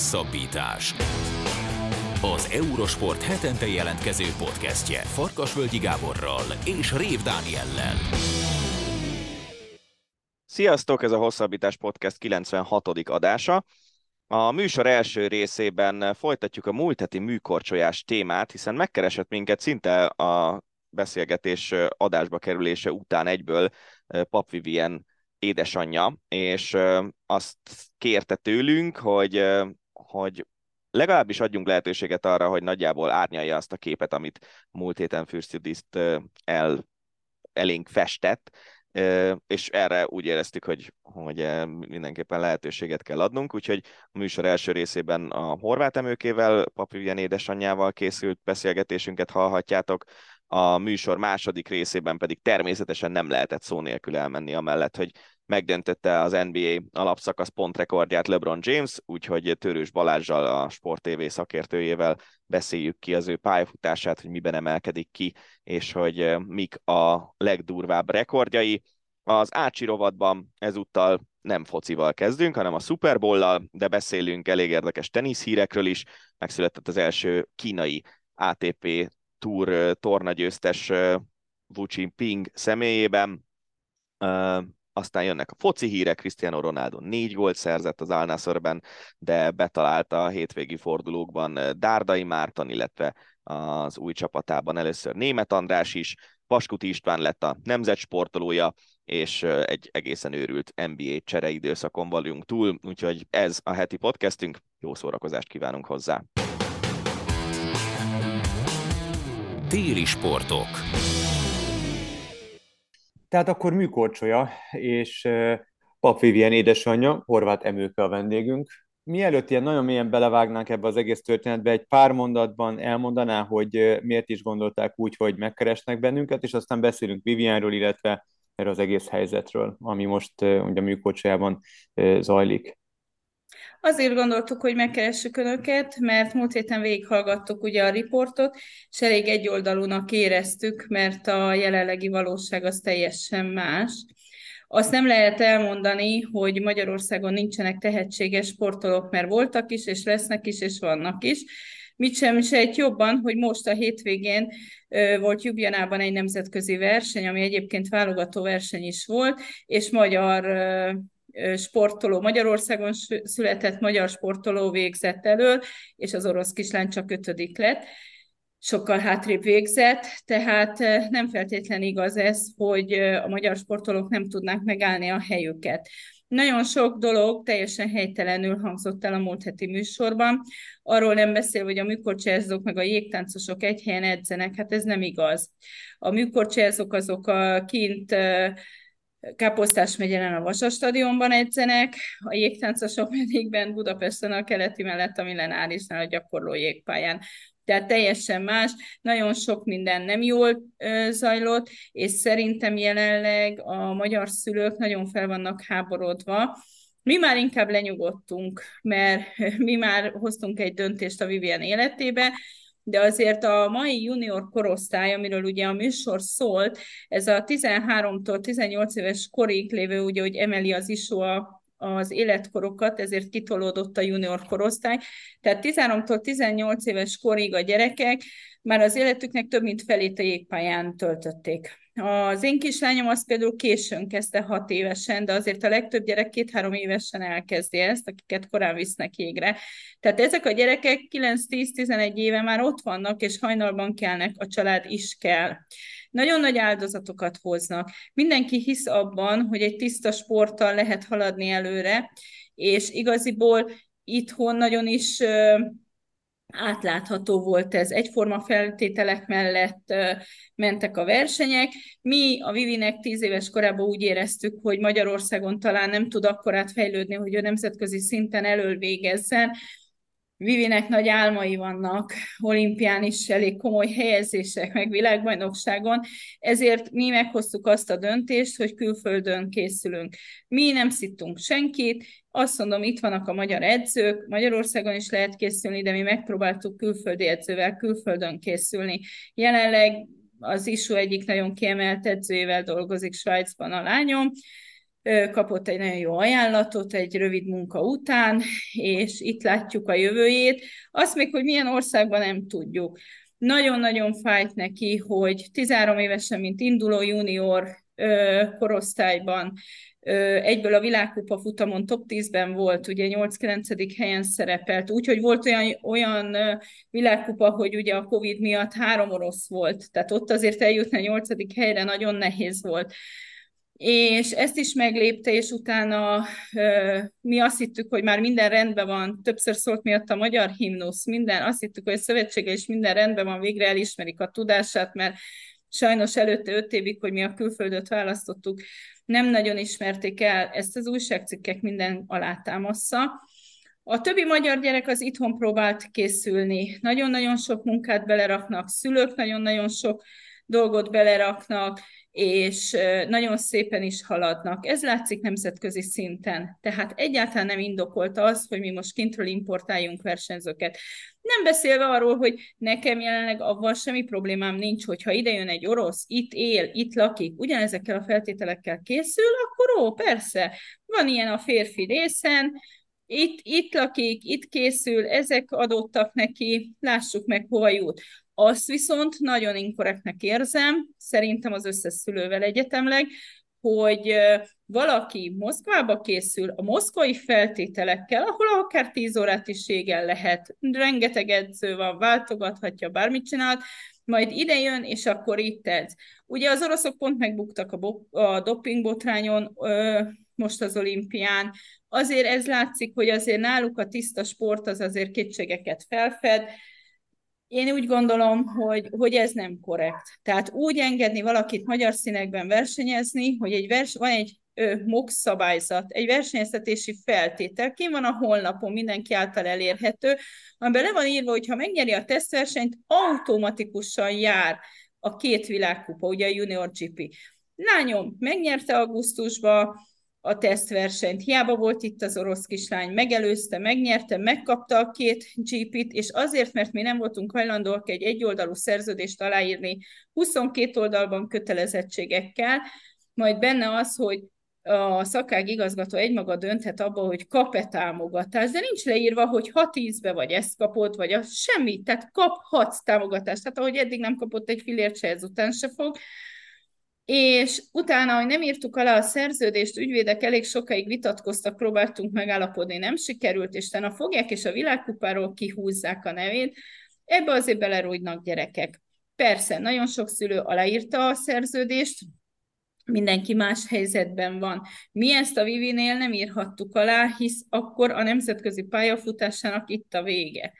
Hosszabbítás. Az Eurosport hetente jelentkező podcastje Farkasvölgyi Gáborral és Rév Dániellel. Sziasztok, ez a Hosszabbítás Podcast 96. adása. A műsor első részében folytatjuk a múlt heti műkorcsolyás témát, hiszen megkeresett minket szinte a beszélgetés adásba kerülése után egyből Pap Vivien édesanyja, és azt kérte tőlünk, hogy, hogy legalábbis adjunk lehetőséget arra, hogy nagyjából árnyalja azt a képet, amit múlt héten Fürstudiszt el, elénk festett, és erre úgy éreztük, hogy, hogy mindenképpen lehetőséget kell adnunk, úgyhogy a műsor első részében a horvát emőkével, Papivien édesanyjával készült beszélgetésünket hallhatjátok, a műsor második részében pedig természetesen nem lehetett szó nélkül elmenni amellett, hogy megdöntötte az NBA alapszakasz pontrekordját LeBron James, úgyhogy Törős Balázsjal, a Sport TV szakértőjével beszéljük ki az ő pályafutását, hogy miben emelkedik ki, és hogy eh, mik a legdurvább rekordjai. Az Ácsi rovatban ezúttal nem focival kezdünk, hanem a Super Bowl-lal, de beszélünk elég érdekes teniszhírekről is. Megszületett az első kínai ATP Tour eh, tornagyőztes eh, Wu Jinping személyében aztán jönnek a foci hírek, Cristiano Ronaldo négy gólt szerzett az Al de betalálta a hétvégi fordulókban Dárdai Márton, illetve az új csapatában először Német András is, Paskuti István lett a nemzetsportolója, és egy egészen őrült NBA csereidőszakon vagyunk túl, úgyhogy ez a heti podcastünk, jó szórakozást kívánunk hozzá! Téli sportok. Tehát akkor műkorcsolya, és Pap Vivien édesanyja, horvát emőke a vendégünk. Mielőtt ilyen nagyon mélyen belevágnánk ebbe az egész történetbe, egy pár mondatban elmondaná, hogy miért is gondolták úgy, hogy megkeresnek bennünket, és aztán beszélünk Vivianról, illetve erről az egész helyzetről, ami most ugye a műkorcsolyában zajlik. Azért gondoltuk, hogy megkeressük Önöket, mert múlt héten végighallgattuk ugye a riportot, és elég egyoldalúnak éreztük, mert a jelenlegi valóság az teljesen más. Azt nem lehet elmondani, hogy Magyarországon nincsenek tehetséges sportolók, mert voltak is, és lesznek is, és vannak is. Mit sem sejt jobban, hogy most a hétvégén volt Jubjanában egy nemzetközi verseny, ami egyébként válogató verseny is volt, és magyar sportoló, Magyarországon született magyar sportoló végzett elől, és az orosz kislány csak ötödik lett, sokkal hátrébb végzett, tehát nem feltétlen igaz ez, hogy a magyar sportolók nem tudnák megállni a helyüket. Nagyon sok dolog teljesen helytelenül hangzott el a múlt heti műsorban. Arról nem beszél, hogy a műkorcsárzók meg a jégtáncosok egy helyen edzenek, hát ez nem igaz. A műkorcsárzók azok a kint Káposztás megyelen a Vasas stadionban edzenek, a jégtáncosok pedig bent Budapesten a keleti mellett a Millenárisnál a gyakorló jégpályán. Tehát teljesen más, nagyon sok minden nem jól zajlott, és szerintem jelenleg a magyar szülők nagyon fel vannak háborodva, mi már inkább lenyugodtunk, mert mi már hoztunk egy döntést a Vivian életébe, de azért a mai junior korosztály, amiről ugye a műsor szólt, ez a 13-tól 18 éves korig lévő, ugye, hogy emeli az ISO a az életkorokat, ezért kitolódott a junior korosztály. Tehát 13-tól 18 éves korig a gyerekek már az életüknek több mint felét a jégpályán töltötték. Az én kislányom az például későn kezdte hat évesen, de azért a legtöbb gyerek két-három évesen elkezdi ezt, akiket korán visznek jégre. Tehát ezek a gyerekek 9-10-11 éve már ott vannak, és hajnalban kelnek, a család is kell. Nagyon nagy áldozatokat hoznak. Mindenki hisz abban, hogy egy tiszta sporttal lehet haladni előre, és igaziból itthon nagyon is átlátható volt ez. Egyforma feltételek mellett mentek a versenyek. Mi a Vivinek tíz éves korában úgy éreztük, hogy Magyarországon talán nem tud akkorát fejlődni, hogy a nemzetközi szinten elölvégezzen, Vivinek nagy álmai vannak, olimpián is elég komoly helyezések, meg világbajnokságon, ezért mi meghoztuk azt a döntést, hogy külföldön készülünk. Mi nem szittunk senkit, azt mondom, itt vannak a magyar edzők, Magyarországon is lehet készülni, de mi megpróbáltuk külföldi edzővel külföldön készülni. Jelenleg az ISU egyik nagyon kiemelt edzőjével dolgozik Svájcban a lányom, kapott egy nagyon jó ajánlatot egy rövid munka után, és itt látjuk a jövőjét. Azt még, hogy milyen országban nem tudjuk. Nagyon-nagyon fájt neki, hogy 13 évesen, mint induló junior korosztályban egyből a világkupa futamon top 10-ben volt, ugye 8-9. helyen szerepelt, úgyhogy volt olyan, olyan világkupa, hogy ugye a Covid miatt három orosz volt, tehát ott azért eljutni a 8. helyre nagyon nehéz volt és ezt is meglépte, és utána mi azt hittük, hogy már minden rendben van, többször szólt miatt a magyar himnusz, minden, azt hittük, hogy a szövetsége is minden rendben van, végre elismerik a tudását, mert sajnos előtte öt évig, hogy mi a külföldöt választottuk, nem nagyon ismerték el, ezt az újságcikkek minden alátámaszza. A többi magyar gyerek az itthon próbált készülni. Nagyon-nagyon sok munkát beleraknak, szülők nagyon-nagyon sok dolgot beleraknak, és nagyon szépen is haladnak. Ez látszik nemzetközi szinten. Tehát egyáltalán nem indokolta az, hogy mi most kintről importáljunk versenyzőket. Nem beszélve arról, hogy nekem jelenleg avval semmi problémám nincs, hogyha ide jön egy orosz, itt él, itt lakik, ugyanezekkel a feltételekkel készül, akkor ó, persze, van ilyen a férfi részen, itt, itt lakik, itt készül, ezek adottak neki, lássuk meg, hova jut. Azt viszont nagyon inkorrektnek érzem, szerintem az összes szülővel egyetemleg, hogy valaki Moszkvába készül a moszkvai feltételekkel, ahol akár 10 órát is égen lehet, rengeteg edző van, váltogathatja, bármit csinált, majd ide jön, és akkor itt edz. Ugye az oroszok pont megbuktak a, bo- a dopingbotrányon, ö, most az olimpián. Azért ez látszik, hogy azért náluk a tiszta sport az azért kétségeket felfed, én úgy gondolom, hogy, hogy ez nem korrekt. Tehát úgy engedni valakit magyar színekben versenyezni, hogy egy vers, van egy MOX szabályzat, egy versenyeztetési feltétel, ki van a honlapon, mindenki által elérhető, amiben le van írva, hogy ha megnyeri a tesztversenyt, automatikusan jár a két világkupa, ugye a Junior GP. Lányom megnyerte augusztusban, a tesztversenyt. Hiába volt itt az orosz kislány, megelőzte, megnyerte, megkapta a két GP-t, és azért, mert mi nem voltunk hajlandóak egy egyoldalú szerződést aláírni 22 oldalban kötelezettségekkel, majd benne az, hogy a szakág igazgató egymaga dönthet abba, hogy kap-e támogatást, de nincs leírva, hogy ha tízbe vagy ezt kapott, vagy az semmi, tehát kaphatsz támogatást. Tehát ahogy eddig nem kapott egy filért se, ezután se fog és utána, hogy nem írtuk alá a szerződést, ügyvédek elég sokáig vitatkoztak, próbáltunk megállapodni, nem sikerült, és utána fogják, és a világkupáról kihúzzák a nevét, ebbe azért belerújnak gyerekek. Persze, nagyon sok szülő aláírta a szerződést, mindenki más helyzetben van. Mi ezt a Vivinél nem írhattuk alá, hisz akkor a nemzetközi pályafutásának itt a vége.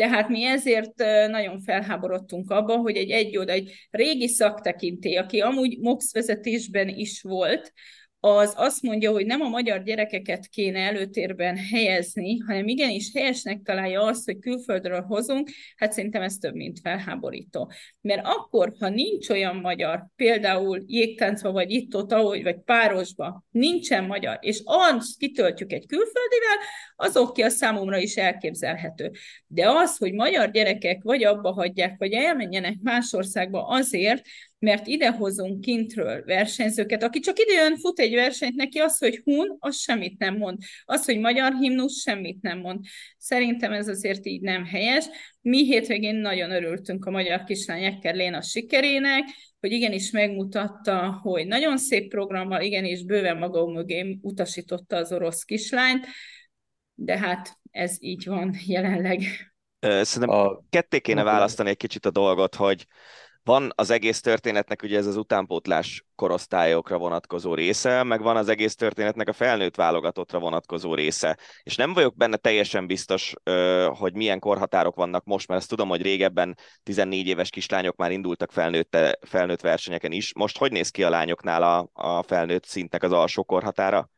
Tehát mi ezért nagyon felháborodtunk abban, hogy egy egy oda, egy régi szaktekintély, aki amúgy MOX vezetésben is volt, az azt mondja, hogy nem a magyar gyerekeket kéne előtérben helyezni, hanem igenis helyesnek találja azt, hogy külföldről hozunk, hát szerintem ez több, mint felháborító. Mert akkor, ha nincs olyan magyar, például jégtáncba, vagy itt-ott, ahogy, vagy párosba, nincsen magyar, és azt kitöltjük egy külföldivel, az oké, a számomra is elképzelhető. De az, hogy magyar gyerekek vagy abba hagyják, vagy elmenjenek más országba azért, mert idehozunk kintről versenyzőket, aki csak idejön, fut egy versenyt, neki az, hogy hun, az semmit nem mond. Az, hogy magyar himnusz, semmit nem mond. Szerintem ez azért így nem helyes. Mi hétvégén nagyon örültünk a magyar kislány Léna sikerének, hogy igenis megmutatta, hogy nagyon szép programmal, igenis bőven maga mögé utasította az orosz kislányt, de hát ez így van jelenleg. Szerintem a... ketté kéne választani egy kicsit a dolgot, hogy van az egész történetnek ugye ez az utánpótlás korosztályokra vonatkozó része, meg van az egész történetnek a felnőtt válogatottra vonatkozó része. És nem vagyok benne teljesen biztos, hogy milyen korhatárok vannak most, mert ezt tudom, hogy régebben 14 éves kislányok már indultak felnőtt, felnőtt versenyeken is. Most hogy néz ki a lányoknál a, a felnőtt szintnek az alsó korhatára?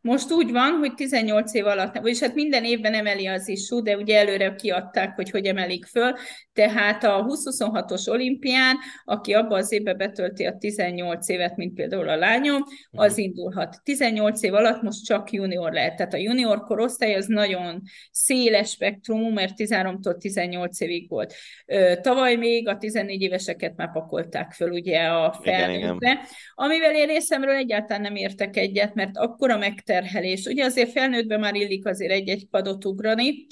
Most úgy van, hogy 18 év alatt, vagyis hát minden évben emeli az isú, de ugye előre kiadták, hogy hogy emelik föl, tehát a 2026-os olimpián, aki abban az évben betölti a 18 évet, mint például a lányom, az mhm. indulhat. 18 év alatt most csak junior lehet, tehát a junior korosztály az nagyon széles spektrumú, mert 13-tól 18 évig volt. Tavaly még a 14 éveseket már pakolták föl ugye a felnőttbe, amivel én részemről egyáltalán nem értek egyet, mert akkor a megterhelés. Ugye azért felnőttben már illik azért egy-egy padot ugrani,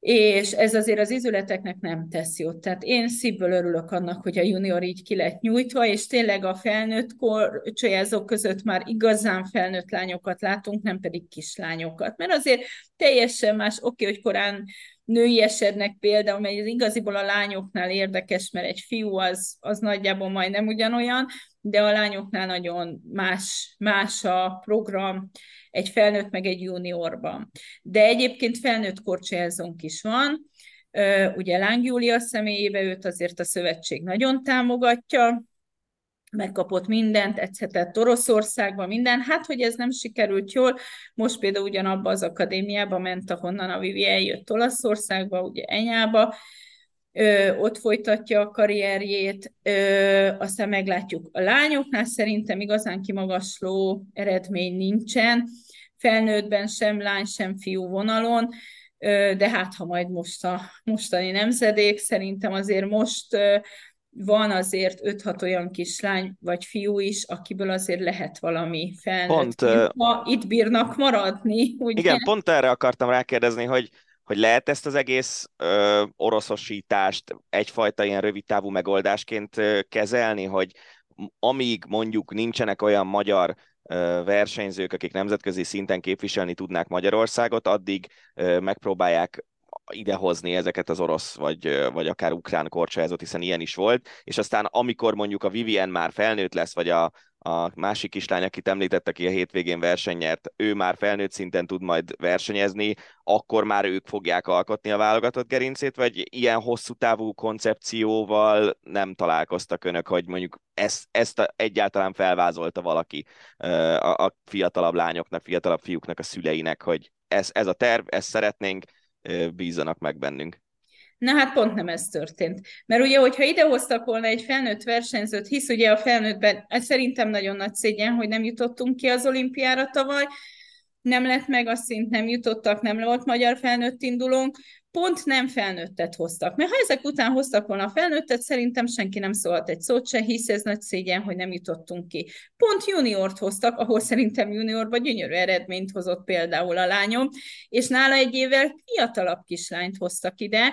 és ez azért az izületeknek nem tesz jót. Tehát én szívből örülök annak, hogy a junior így ki lett nyújtva, és tényleg a felnőtt korcsolyázók között már igazán felnőtt lányokat látunk, nem pedig kislányokat. Mert azért teljesen más, oké, hogy korán nőiesednek például, mert ez igaziból a lányoknál érdekes, mert egy fiú az, az nagyjából majdnem ugyanolyan, de a lányoknál nagyon más, más a program, egy felnőtt meg egy juniorban. De egyébként felnőtt korcsolyázónk is van, ugye Láng Júlia személyébe őt azért a szövetség nagyon támogatja, megkapott mindent, egyszerűen Oroszországban minden. Hát, hogy ez nem sikerült jól, most például ugyanabba az akadémiába ment, ahonnan a Vivi eljött Olaszországba, ugye Enyába, ö, ott folytatja a karrierjét, ö, aztán meglátjuk a lányoknál, szerintem igazán kimagasló eredmény nincsen, felnőttben sem lány, sem fiú vonalon, ö, de hát ha majd most a mostani nemzedék, szerintem azért most ö, van azért 5-6 olyan kislány vagy fiú is, akiből azért lehet valami felnőtt. Pont, ha itt bírnak maradni. Ugye? Igen, pont erre akartam rákérdezni, hogy hogy lehet ezt az egész ö, oroszosítást egyfajta ilyen rövidtávú megoldásként ö, kezelni, hogy amíg mondjuk nincsenek olyan magyar versenyzők, akik nemzetközi szinten képviselni tudnák Magyarországot, addig megpróbálják idehozni ezeket az orosz, vagy, vagy akár ukrán korcsolyázót, hiszen ilyen is volt, és aztán amikor mondjuk a Vivien már felnőtt lesz, vagy a, a másik kislány, akit említett, aki a hétvégén versenyert, ő már felnőtt szinten tud majd versenyezni, akkor már ők fogják alkotni a válogatott gerincét, vagy ilyen hosszú távú koncepcióval nem találkoztak önök, hogy mondjuk ezt, ezt egyáltalán felvázolta valaki a, a fiatalabb lányoknak, fiatalabb fiúknak, a szüleinek, hogy ez, ez a terv, ezt szeretnénk, bízanak meg bennünk. Na hát pont nem ez történt. Mert ugye, hogyha idehoztak volna egy felnőtt versenyzőt, hisz ugye a felnőttben, ez szerintem nagyon nagy szégyen, hogy nem jutottunk ki az olimpiára tavaly, nem lett meg a szint, nem jutottak, nem volt magyar felnőtt indulónk, pont nem felnőttet hoztak. Mert ha ezek után hoztak volna a felnőttet, szerintem senki nem szólt egy szót se, hisz ez nagy szégyen, hogy nem jutottunk ki. Pont juniort hoztak, ahol szerintem juniorban gyönyörű eredményt hozott például a lányom, és nála egy évvel fiatalabb kislányt hoztak ide,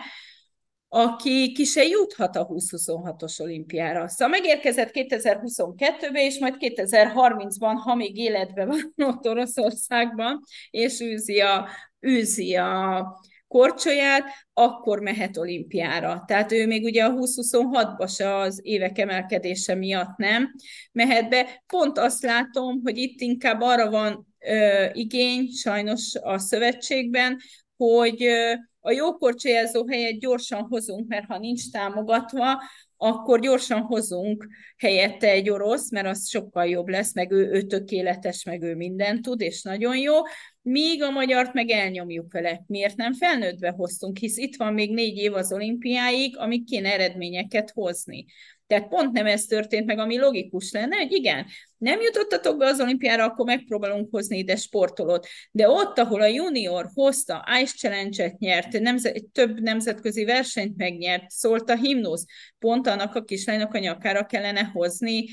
aki ki se juthat a 2026-os olimpiára. Szóval megérkezett 2022-ben, és majd 2030-ban, ha még életben van ott Oroszországban, és űzi a, űzi a korcsolyát, akkor mehet olimpiára. Tehát ő még ugye a 2026-ban se az évek emelkedése miatt nem mehet be. Pont azt látom, hogy itt inkább arra van ö, igény, sajnos a szövetségben, hogy ö, a jó korcsolyázó helyet gyorsan hozunk, mert ha nincs támogatva, akkor gyorsan hozunk helyette egy orosz, mert az sokkal jobb lesz, meg ő, ő tökéletes, meg ő mindent tud, és nagyon jó, míg a magyart meg elnyomjuk vele. Miért nem felnőttbe hoztunk, hisz itt van még négy év az olimpiáig, amik kéne eredményeket hozni. Tehát pont nem ez történt meg, ami logikus lenne, hogy igen, nem jutottatok be az olimpiára, akkor megpróbálunk hozni ide sportolót. De ott, ahol a junior hozta, Ice Challenge-et nyert, nemzet, több nemzetközi versenyt megnyert, szólt a himnusz, pont annak a kislánynak a nyakára kellene hozni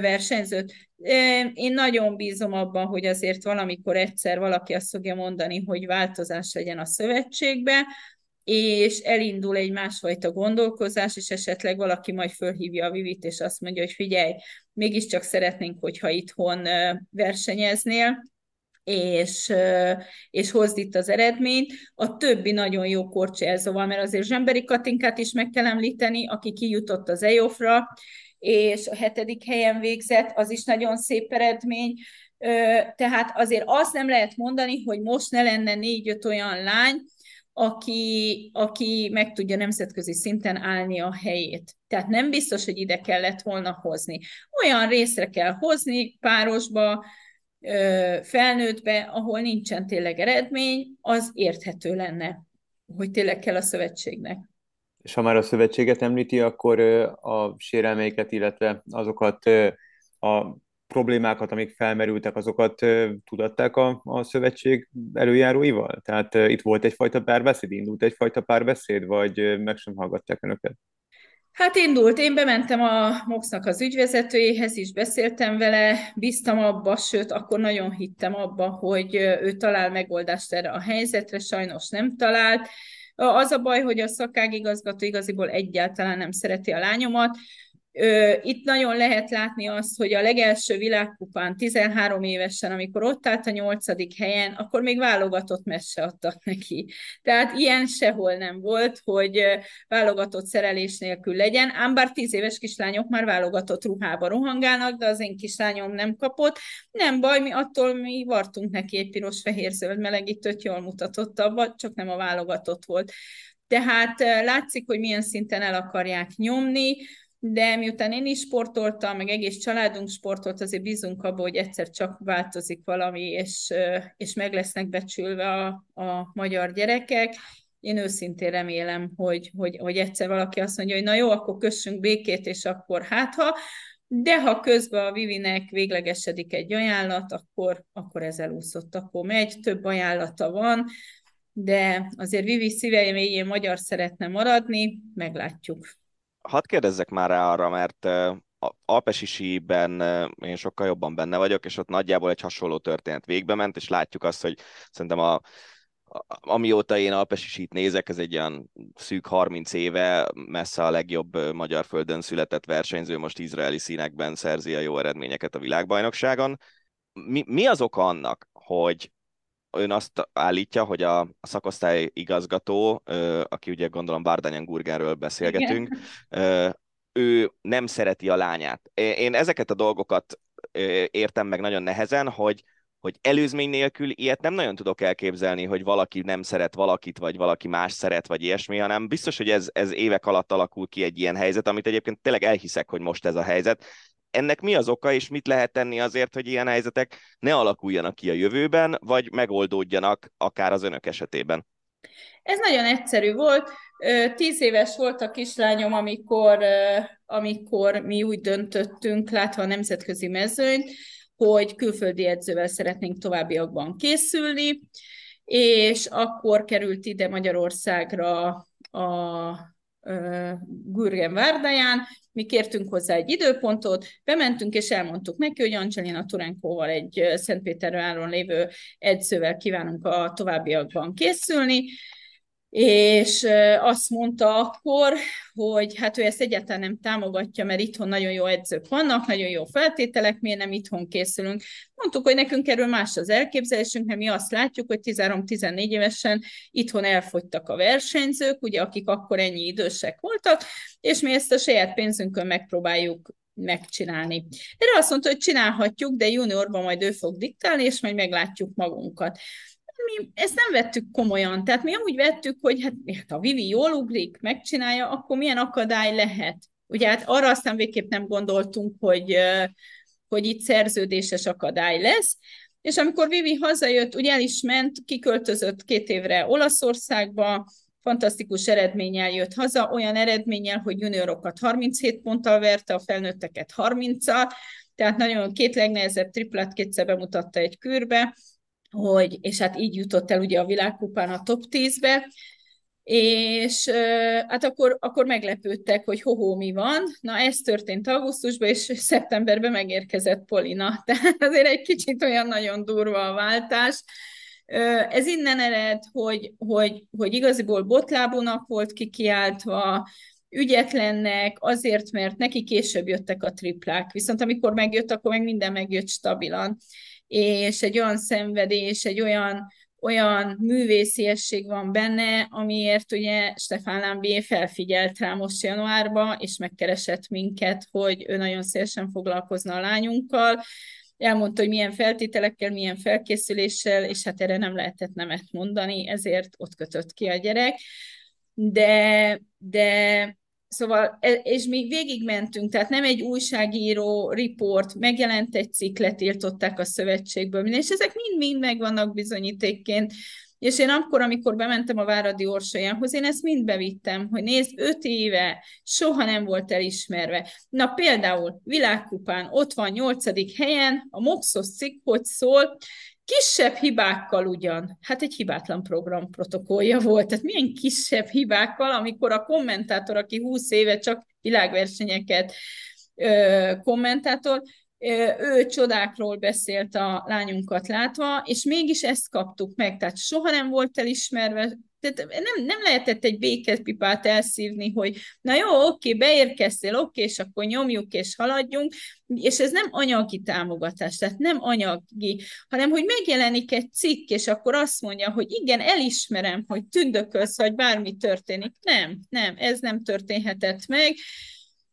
versenyzőt. Én nagyon bízom abban, hogy azért valamikor egyszer valaki azt fogja mondani, hogy változás legyen a szövetségbe, és elindul egy másfajta gondolkozás, és esetleg valaki majd fölhívja a Vivit, és azt mondja, hogy figyelj, mégiscsak szeretnénk, hogyha itthon versenyeznél, és, és hozd itt az eredményt. A többi nagyon jó korcsolyázóval, mert azért Zsemberi Katinkát is meg kell említeni, aki kijutott az EOF-ra, és a hetedik helyen végzett, az is nagyon szép eredmény. Tehát azért azt nem lehet mondani, hogy most ne lenne négy-öt olyan lány, aki, aki meg tudja nemzetközi szinten állni a helyét. Tehát nem biztos, hogy ide kellett volna hozni. Olyan részre kell hozni párosba, felnőttbe, ahol nincsen tényleg eredmény, az érthető lenne, hogy tényleg kell a szövetségnek. És ha már a szövetséget említi, akkor a sérelmeiket, illetve azokat a problémákat, amik felmerültek, azokat tudatták a, a szövetség előjáróival? Tehát itt volt egyfajta párbeszéd, indult egyfajta párbeszéd, vagy meg sem hallgatták önöket? Hát indult, én bementem a MOX-nak az ügyvezetőjéhez is, beszéltem vele, bíztam abba, sőt, akkor nagyon hittem abba, hogy ő talál megoldást erre a helyzetre, sajnos nem talált. Az a baj, hogy a szakágigazgató igaziból egyáltalán nem szereti a lányomat, itt nagyon lehet látni azt, hogy a legelső világkupán 13 évesen, amikor ott állt a nyolcadik helyen, akkor még válogatott messe adtak neki. Tehát ilyen sehol nem volt, hogy válogatott szerelés nélkül legyen, ám bár 10 éves kislányok már válogatott ruhába rohangálnak, de az én kislányom nem kapott. Nem baj, mi attól mi vartunk neki egy piros-fehér-zöld melegítőt, jól mutatott abba, csak nem a válogatott volt. Tehát látszik, hogy milyen szinten el akarják nyomni, de miután én is sportoltam, meg egész családunk sportolt, azért bízunk abban, hogy egyszer csak változik valami, és, és meg lesznek becsülve a, a magyar gyerekek. Én őszintén remélem, hogy, hogy, hogy egyszer valaki azt mondja, hogy na jó, akkor kössünk békét, és akkor hát ha, de ha közben a Vivinek véglegesedik egy ajánlat, akkor, akkor ez elúszott, akkor megy, több ajánlata van, de azért Vivi szíve mélyén magyar szeretne maradni, meglátjuk hadd kérdezzek már rá arra, mert Alpesi síben én sokkal jobban benne vagyok, és ott nagyjából egy hasonló történet végbe ment, és látjuk azt, hogy szerintem a, amióta én Alpesi sít nézek, ez egy olyan szűk 30 éve, messze a legjobb magyar földön született versenyző, most izraeli színekben szerzi a jó eredményeket a világbajnokságon. Mi, mi az oka annak, hogy ön azt állítja, hogy a, a szakosztály igazgató, aki ugye gondolom Bárdányan Gurgenről beszélgetünk, Igen. ő nem szereti a lányát. Én ezeket a dolgokat értem meg nagyon nehezen, hogy hogy előzmény nélkül ilyet nem nagyon tudok elképzelni, hogy valaki nem szeret valakit, vagy valaki más szeret, vagy ilyesmi, hanem biztos, hogy ez, ez évek alatt alakul ki egy ilyen helyzet, amit egyébként tényleg elhiszek, hogy most ez a helyzet, ennek mi az oka, és mit lehet tenni azért, hogy ilyen helyzetek ne alakuljanak ki a jövőben, vagy megoldódjanak akár az önök esetében? Ez nagyon egyszerű volt. Tíz éves volt a kislányom, amikor, amikor mi úgy döntöttünk, látva a nemzetközi mezőnyt, hogy külföldi edzővel szeretnénk továbbiakban készülni, és akkor került ide Magyarországra a Gürgen Várdáján, mi kértünk hozzá egy időpontot, bementünk és elmondtuk neki, hogy Angelina Turenkóval egy Szentpéterváron lévő edzővel kívánunk a továbbiakban készülni, és azt mondta akkor, hogy hát ő ezt egyáltalán nem támogatja, mert itthon nagyon jó edzők vannak, nagyon jó feltételek, miért nem itthon készülünk. Mondtuk, hogy nekünk erről más az elképzelésünk, mert mi azt látjuk, hogy 13-14 évesen itthon elfogytak a versenyzők, ugye akik akkor ennyi idősek voltak, és mi ezt a saját pénzünkön megpróbáljuk megcsinálni. Erre azt mondta, hogy csinálhatjuk, de juniorban majd ő fog diktálni, és majd meglátjuk magunkat mi ezt nem vettük komolyan. Tehát mi úgy vettük, hogy hát, hát ha Vivi jól ugrik, megcsinálja, akkor milyen akadály lehet. Ugye hát arra aztán végképp nem gondoltunk, hogy, hogy itt szerződéses akadály lesz. És amikor Vivi hazajött, ugye el is ment, kiköltözött két évre Olaszországba, fantasztikus eredménnyel jött haza, olyan eredménnyel, hogy juniorokat 37 ponttal verte, a felnőtteket 30-al, tehát nagyon két legnehezebb triplát kétszer bemutatta egy kürbe, hogy, és hát így jutott el ugye a világkupán a top 10-be, és hát akkor, akkor meglepődtek, hogy hoho, mi van. Na, ez történt augusztusban, és szeptemberben megérkezett Polina. Tehát azért egy kicsit olyan nagyon durva a váltás. Ez innen ered, hogy, hogy, hogy igaziból botlábúnak volt kikiáltva, ügyetlennek, azért, mert neki később jöttek a triplák. Viszont amikor megjött, akkor meg minden megjött stabilan és egy olyan szenvedés, egy olyan, olyan művésziesség van benne, amiért ugye Stefán Lambié felfigyelt rá most januárban, és megkeresett minket, hogy ő nagyon szélesen foglalkozna a lányunkkal, elmondta, hogy milyen feltételekkel, milyen felkészüléssel, és hát erre nem lehetett nemet mondani, ezért ott kötött ki a gyerek. De, de Szóval, e, és még végigmentünk, tehát nem egy újságíró riport, megjelent egy cikk, letiltották a szövetségből, és ezek mind-mind megvannak bizonyítékként. És én akkor, amikor bementem a Váradi Orsolyához, én ezt mind bevittem, hogy nézd, öt éve soha nem volt elismerve. Na például világkupán ott van nyolcadik helyen, a Moxos cikk, hogy szól, Kisebb hibákkal ugyan, hát egy hibátlan program protokollja volt, tehát milyen kisebb hibákkal, amikor a kommentátor, aki 20 éve csak világversenyeket ö, kommentátor, ő csodákról beszélt a lányunkat látva, és mégis ezt kaptuk meg, tehát soha nem volt elismerve, tehát nem, nem lehetett egy békepipát elszívni, hogy na jó, oké, beérkeztél, oké, és akkor nyomjuk és haladjunk, és ez nem anyagi támogatás, tehát nem anyagi, hanem hogy megjelenik egy cikk, és akkor azt mondja, hogy igen, elismerem, hogy tündökölsz, vagy bármi történik. Nem, nem, ez nem történhetett meg,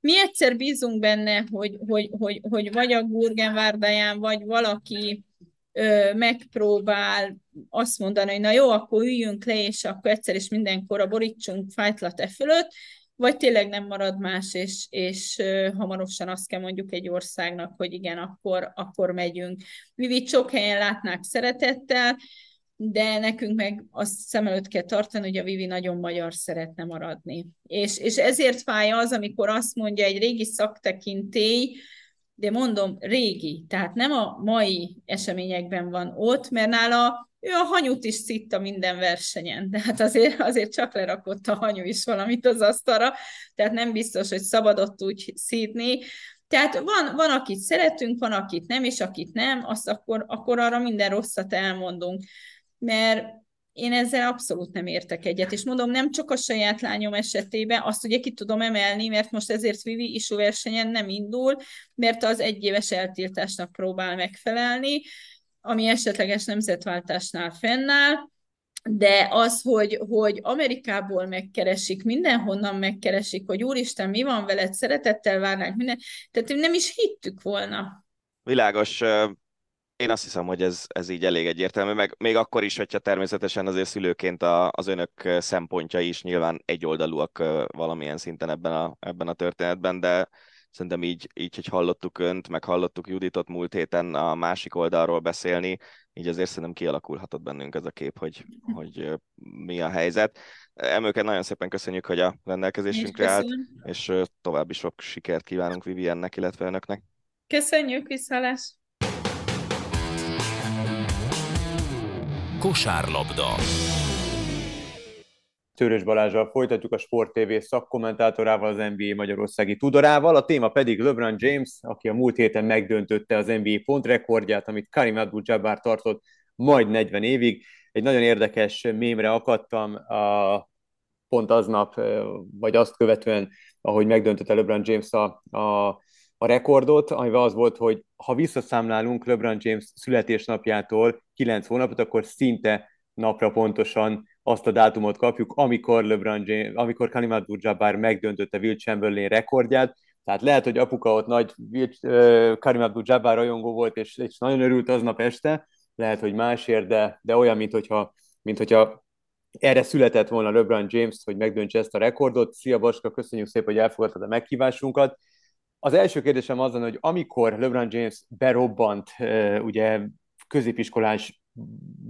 mi egyszer bízunk benne, hogy, hogy, hogy, hogy vagy a Gurgenvárdáján, vagy valaki megpróbál azt mondani, hogy na jó, akkor üljünk le, és akkor egyszer is mindenkor a borítsunk fájtlat e fölött, vagy tényleg nem marad más, és, és hamarosan azt kell mondjuk egy országnak, hogy igen, akkor, akkor megyünk. Vivit sok helyen látnák szeretettel, de nekünk meg azt szem előtt kell tartani, hogy a Vivi nagyon magyar szeretne maradni. És, és ezért fáj az, amikor azt mondja egy régi szaktekintély, de mondom, régi, tehát nem a mai eseményekben van ott, mert nála ő a hanyut is szitta minden versenyen, de hát azért, azért csak lerakott a hanyu is valamit az asztalra, tehát nem biztos, hogy szabadott úgy szídni, tehát van, van, akit szeretünk, van, akit nem, és akit nem, azt akkor, akkor arra minden rosszat elmondunk. Mert én ezzel abszolút nem értek egyet, és mondom, nem csak a saját lányom esetében, azt ugye ki tudom emelni, mert most ezért Vivi isú versenyen nem indul, mert az egyéves eltiltásnak próbál megfelelni, ami esetleges nemzetváltásnál fennáll, de az, hogy, hogy Amerikából megkeresik, mindenhonnan megkeresik, hogy úristen, mi van veled, szeretettel várnánk minden, tehát nem is hittük volna. Világos, én azt hiszem, hogy ez, ez így elég egyértelmű, meg még akkor is, hogyha természetesen azért szülőként a, az önök szempontjai is nyilván egyoldalúak valamilyen szinten ebben a, ebben a történetben, de szerintem így, így, hogy hallottuk önt, meg hallottuk Juditot múlt héten a másik oldalról beszélni, így azért szerintem kialakulhatott bennünk ez a kép, hogy, hogy mi a helyzet. Emőket nagyon szépen köszönjük, hogy a rendelkezésünkre állt, és további sok sikert kívánunk Viviennek, illetve önöknek. Köszönjük, viszalás! Kosárlabda. Törös Balázsral folytatjuk a Sport TV szakkommentátorával, az NBA Magyarországi tudorával. A téma pedig LeBron James, aki a múlt héten megdöntötte az NBA pontrekordját, amit Karim Abdul-Jabbar tartott majd 40 évig. Egy nagyon érdekes mémre akadtam a, pont aznap, vagy azt követően, ahogy megdöntötte LeBron James a, a a rekordot, amivel az volt, hogy ha visszaszámlálunk LeBron James születésnapjától 9 hónapot, akkor szinte napra pontosan azt a dátumot kapjuk, amikor LeBron James, amikor Karim Abdul-Jabbar megdöntötte Will Chamberlain rekordját, tehát lehet, hogy apuka ott nagy Karim Abdul-Jabbar rajongó volt, és, és nagyon örült aznap este, lehet, hogy másért, de, de olyan, mint hogyha, mint hogyha erre született volna LeBron James, hogy megdöntse ezt a rekordot. Szia Baska, köszönjük szépen, hogy elfogadtad a meghívásunkat. Az első kérdésem az, hogy amikor LeBron James berobbant, ugye középiskolás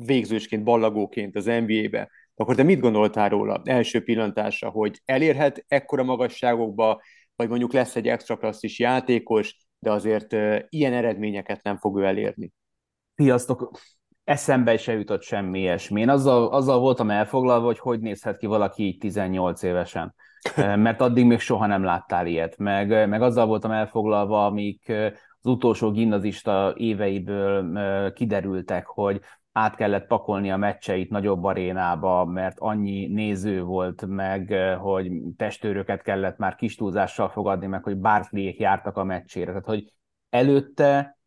végzősként, ballagóként az NBA-be, akkor te mit gondoltál róla első pillantásra, hogy elérhet ekkora magasságokba, vagy mondjuk lesz egy extra klasszis játékos, de azért ilyen eredményeket nem fog ő elérni? Sziasztok! Eszembe se jutott semmi ilyesmi. Én azzal, azzal voltam elfoglalva, hogy hogy nézhet ki valaki így 18 évesen mert addig még soha nem láttál ilyet. Meg, meg azzal voltam elfoglalva, amik az utolsó gimnazista éveiből kiderültek, hogy át kellett pakolni a meccseit nagyobb arénába, mert annyi néző volt, meg hogy testőröket kellett már kis túlzással fogadni, meg hogy Barclayék jártak a meccsére. Tehát, hogy előtte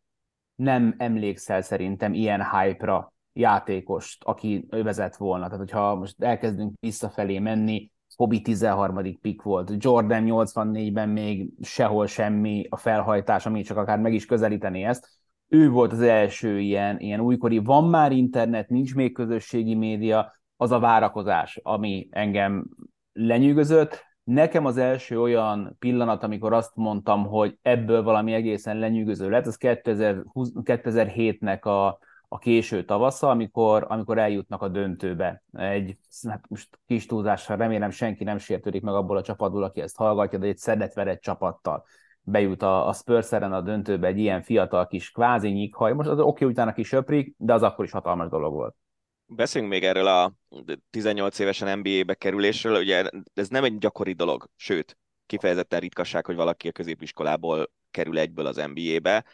nem emlékszel szerintem ilyen hype-ra játékost, aki vezet volna. Tehát, hogyha most elkezdünk visszafelé menni, Hobby 13. pick volt, Jordan 84-ben még sehol semmi a felhajtás, ami csak akár meg is közelíteni ezt. Ő volt az első ilyen, ilyen újkori, van már internet, nincs még közösségi média, az a várakozás, ami engem lenyűgözött, Nekem az első olyan pillanat, amikor azt mondtam, hogy ebből valami egészen lenyűgöző lett, az 2007-nek a, a késő tavasza, amikor, amikor eljutnak a döntőbe. Egy, hát most kis túlzással remélem senki nem sértődik meg abból a csapatból, aki ezt hallgatja, de egy szedetverett csapattal bejut a, a Spurs a döntőbe egy ilyen fiatal kis kvázi nyikhaj. Most az oké, okay, utána kis söprik, de az akkor is hatalmas dolog volt. Beszéljünk még erről a 18 évesen NBA-be kerülésről, ugye ez nem egy gyakori dolog, sőt, kifejezetten ritkaság, hogy valaki a középiskolából kerül egyből az NBA-be,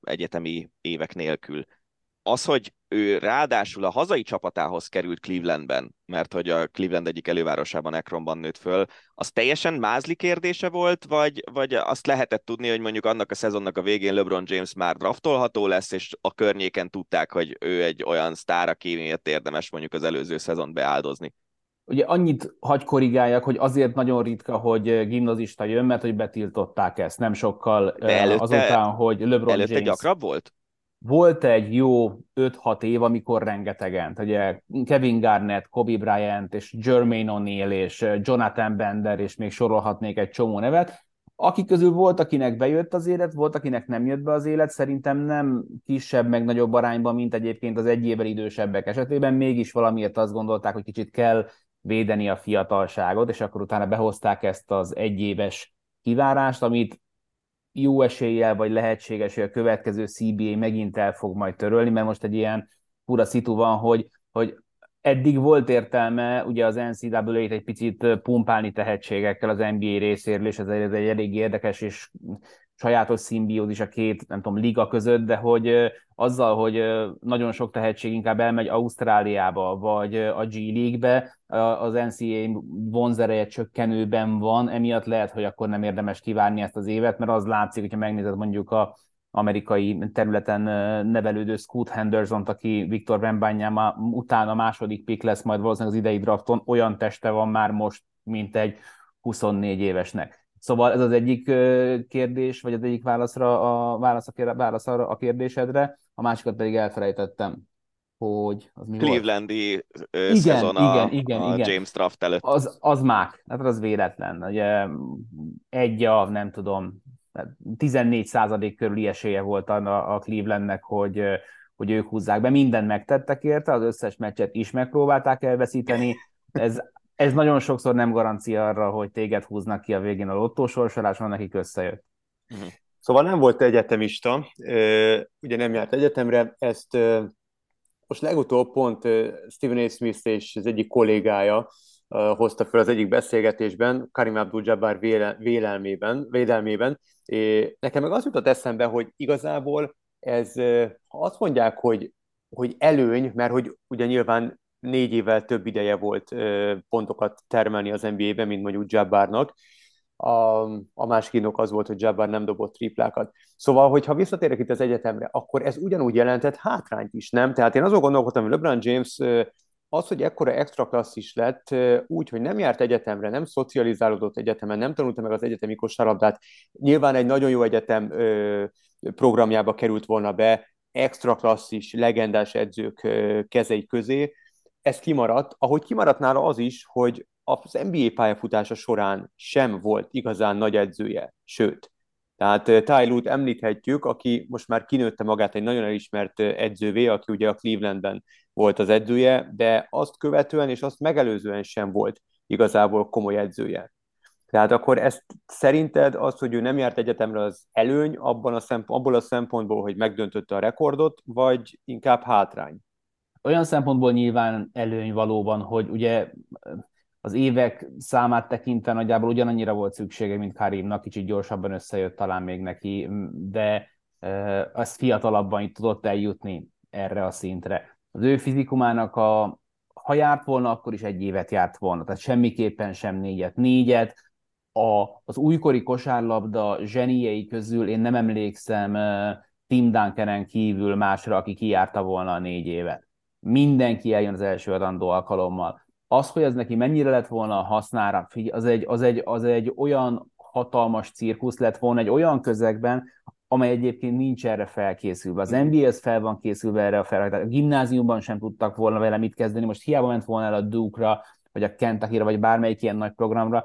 egyetemi évek nélkül az, hogy ő ráadásul a hazai csapatához került Clevelandben, mert hogy a Cleveland egyik elővárosában, Ekronban nőtt föl, az teljesen mázli kérdése volt, vagy, vagy azt lehetett tudni, hogy mondjuk annak a szezonnak a végén LeBron James már draftolható lesz, és a környéken tudták, hogy ő egy olyan sztár, aki érdemes mondjuk az előző szezon beáldozni? Ugye annyit hagy korrigáljak, hogy azért nagyon ritka, hogy gimnazista jön, mert hogy betiltották ezt nem sokkal De előtte, azután, hogy LeBron előtte James... gyakrabb volt? Volt egy jó 5-6 év, amikor rengetegen, ugye Kevin Garnett, Kobe Bryant, és Jermaine O'Neal, és Jonathan Bender, és még sorolhatnék egy csomó nevet, akik közül volt, akinek bejött az élet, volt, akinek nem jött be az élet, szerintem nem kisebb, meg nagyobb arányban, mint egyébként az egy évvel idősebbek esetében, mégis valamiért azt gondolták, hogy kicsit kell védeni a fiatalságot, és akkor utána behozták ezt az egyéves kivárást, amit jó eséllyel, vagy lehetséges, hogy a következő CBA megint el fog majd törölni, mert most egy ilyen fura szitu van, hogy, hogy eddig volt értelme ugye az NCAA-t egy picit pumpálni tehetségekkel az NBA részéről, és ez egy, ez egy elég érdekes és sajátos szimbiózis a két, nem tudom, liga között, de hogy azzal, hogy nagyon sok tehetség inkább elmegy Ausztráliába, vagy a G League-be, az NCAA vonzereje csökkenőben van, emiatt lehet, hogy akkor nem érdemes kivárni ezt az évet, mert az látszik, hogyha megnézed mondjuk a amerikai területen nevelődő Scoot henderson aki Viktor Wembanyama után a második pick lesz majd valószínűleg az idei drafton, olyan teste van már most, mint egy 24 évesnek. Szóval ez az egyik kérdés, vagy az egyik válaszra a, válasz, a, válasz arra a kérdésedre, a másikat pedig elfelejtettem, hogy az mi Clevelandi volt? igen, szezon a, igen, igen, a igen. James Draft előtt. Az, az mák, hát az véletlen. Ugye egy a, nem tudom, 14 százalék körüli esélye volt a, a Clevelandnek, hogy, hogy ők húzzák be. Mindent megtettek érte, az összes meccset is megpróbálták elveszíteni. Ez ez nagyon sokszor nem garancia arra, hogy téged húznak ki a végén a lottósorsoláson, nekik összejött. Uh-huh. Szóval nem volt egyetemista, ugye nem járt egyetemre, ezt most legutóbb pont Stephen A. Smith és az egyik kollégája hozta fel az egyik beszélgetésben, Karim Abdul-Jabbar vélelmében, védelmében. Nekem meg az jutott eszembe, hogy igazából ez, ha azt mondják, hogy, hogy előny, mert hogy ugye nyilván négy évvel több ideje volt pontokat termelni az NBA-ben, mint mondjuk Jabbarnak. A, a másik indok az volt, hogy Jabbar nem dobott triplákat. Szóval, hogyha visszatérek itt az egyetemre, akkor ez ugyanúgy jelentett hátrányt is, nem? Tehát én azon gondolkodtam, hogy LeBron James az, hogy ekkora extra klasszis lett, úgy, hogy nem járt egyetemre, nem szocializálódott egyetemen, nem tanulta meg az egyetemi kosárlabdát, nyilván egy nagyon jó egyetem programjába került volna be, extra klasszis, legendás edzők kezei közé, ez kimaradt, ahogy kimaradt nála az is, hogy az NBA pályafutása során sem volt igazán nagy edzője, sőt. Tehát Ty Lue-t említhetjük, aki most már kinőtte magát egy nagyon elismert edzővé, aki ugye a Clevelandben volt az edzője, de azt követően és azt megelőzően sem volt igazából komoly edzője. Tehát akkor ezt szerinted az, hogy ő nem járt egyetemre, az előny abban a szempont, abból a szempontból, hogy megdöntötte a rekordot, vagy inkább hátrány? Olyan szempontból nyilván előny valóban, hogy ugye az évek számát tekintve nagyjából ugyanannyira volt szüksége, mint Karimnak, kicsit gyorsabban összejött talán még neki, de az fiatalabban itt tudott eljutni erre a szintre. Az ő fizikumának a, ha járt volna, akkor is egy évet járt volna, tehát semmiképpen sem négyet. Négyet, a, az újkori kosárlabda zseniei közül én nem emlékszem Tim Duncananen kívül másra, aki kijárta volna a négy évet mindenki eljön az első adandó alkalommal. Az, hogy ez neki mennyire lett volna hasznára, az egy, az egy, az egy olyan hatalmas cirkusz lett volna egy olyan közegben, amely egyébként nincs erre felkészülve. Az NBA-hez fel van készülve erre a felhajtásra. A gimnáziumban sem tudtak volna vele mit kezdeni. Most hiába ment volna el a Duke-ra, vagy a Kentucky-ra, vagy bármelyik ilyen nagy programra,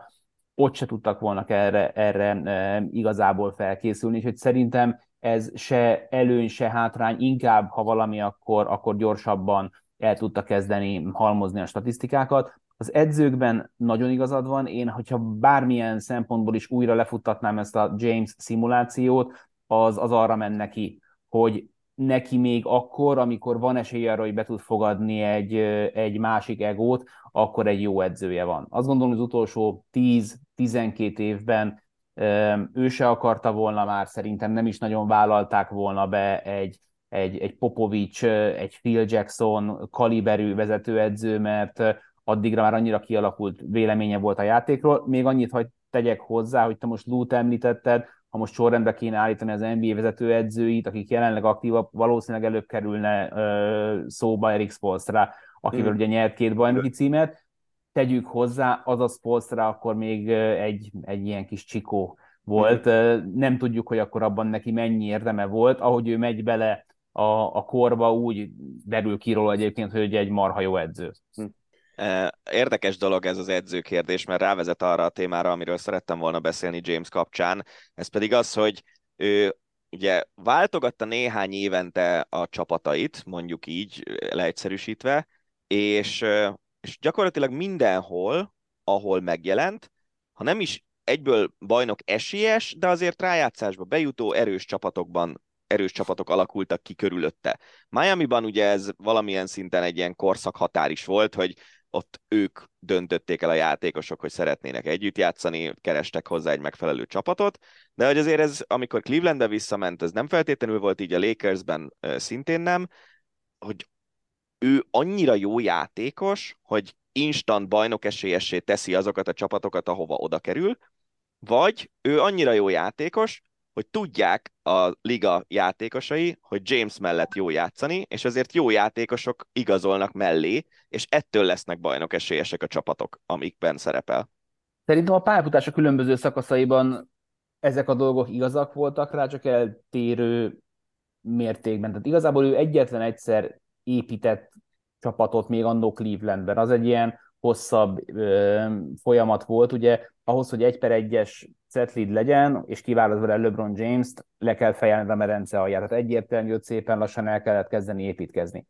ott se tudtak volna erre, erre igazából felkészülni, és hogy szerintem ez se előny, se hátrány, inkább, ha valami, akkor, akkor gyorsabban el tudta kezdeni halmozni a statisztikákat. Az edzőkben nagyon igazad van, én, hogyha bármilyen szempontból is újra lefuttatnám ezt a James szimulációt, az, az arra menne ki, hogy neki még akkor, amikor van esély arra, hogy be tud fogadni egy, egy másik egót, akkor egy jó edzője van. Azt gondolom, hogy az utolsó 10-12 évben ő se akarta volna már, szerintem nem is nagyon vállalták volna be egy, egy, egy Popovics, egy Phil Jackson kaliberű vezetőedző, mert addigra már annyira kialakult véleménye volt a játékról. Még annyit, hogy tegyek hozzá, hogy te most Lút említetted, ha most sorrendbe kéne állítani az NBA vezetőedzőit, akik jelenleg aktívak, valószínűleg előbb kerülne ö, szóba Erik Spolstra, akivel mm. ugye nyert két bajnoki címet. Tegyük hozzá, az a Spolstra akkor még egy, egy ilyen kis csikó volt. Nem tudjuk, hogy akkor abban neki mennyi érdeme volt. Ahogy ő megy bele a, a korba, úgy derül ki róla egyébként, hogy egy marha jó edző. Mm. Érdekes dolog ez az edzőkérdés, mert rávezet arra a témára, amiről szerettem volna beszélni James kapcsán, ez pedig az, hogy ő ugye váltogatta néhány évente a csapatait, mondjuk így leegyszerűsítve, és, és gyakorlatilag mindenhol, ahol megjelent, ha nem is egyből bajnok esélyes, de azért rájátszásba bejutó erős csapatokban erős csapatok alakultak ki körülötte. Miami-ban ugye ez valamilyen szinten egy ilyen korszakhatár is volt, hogy ott ők döntötték el a játékosok, hogy szeretnének együtt játszani, kerestek hozzá egy megfelelő csapatot, de hogy azért ez, amikor Clevelandbe visszament, ez nem feltétlenül volt így a Lakersben szintén nem, hogy ő annyira jó játékos, hogy instant bajnok esélyessé teszi azokat a csapatokat, ahova oda kerül, vagy ő annyira jó játékos, hogy tudják a liga játékosai, hogy James mellett jó játszani, és azért jó játékosok igazolnak mellé, és ettől lesznek bajnok esélyesek a csapatok, amikben szerepel. Szerintem a pályafutása különböző szakaszaiban ezek a dolgok igazak voltak rá, csak eltérő mértékben. Tehát igazából ő egyetlen egyszer épített csapatot még annó Clevelandben. Az egy ilyen hosszabb ö, folyamat volt, ugye ahhoz, hogy egy per egyes set legyen, és kiválasztva vele LeBron James-t, le kell fejelni a medence alját. Tehát egyértelmű, hogy szépen lassan el kellett kezdeni építkezni.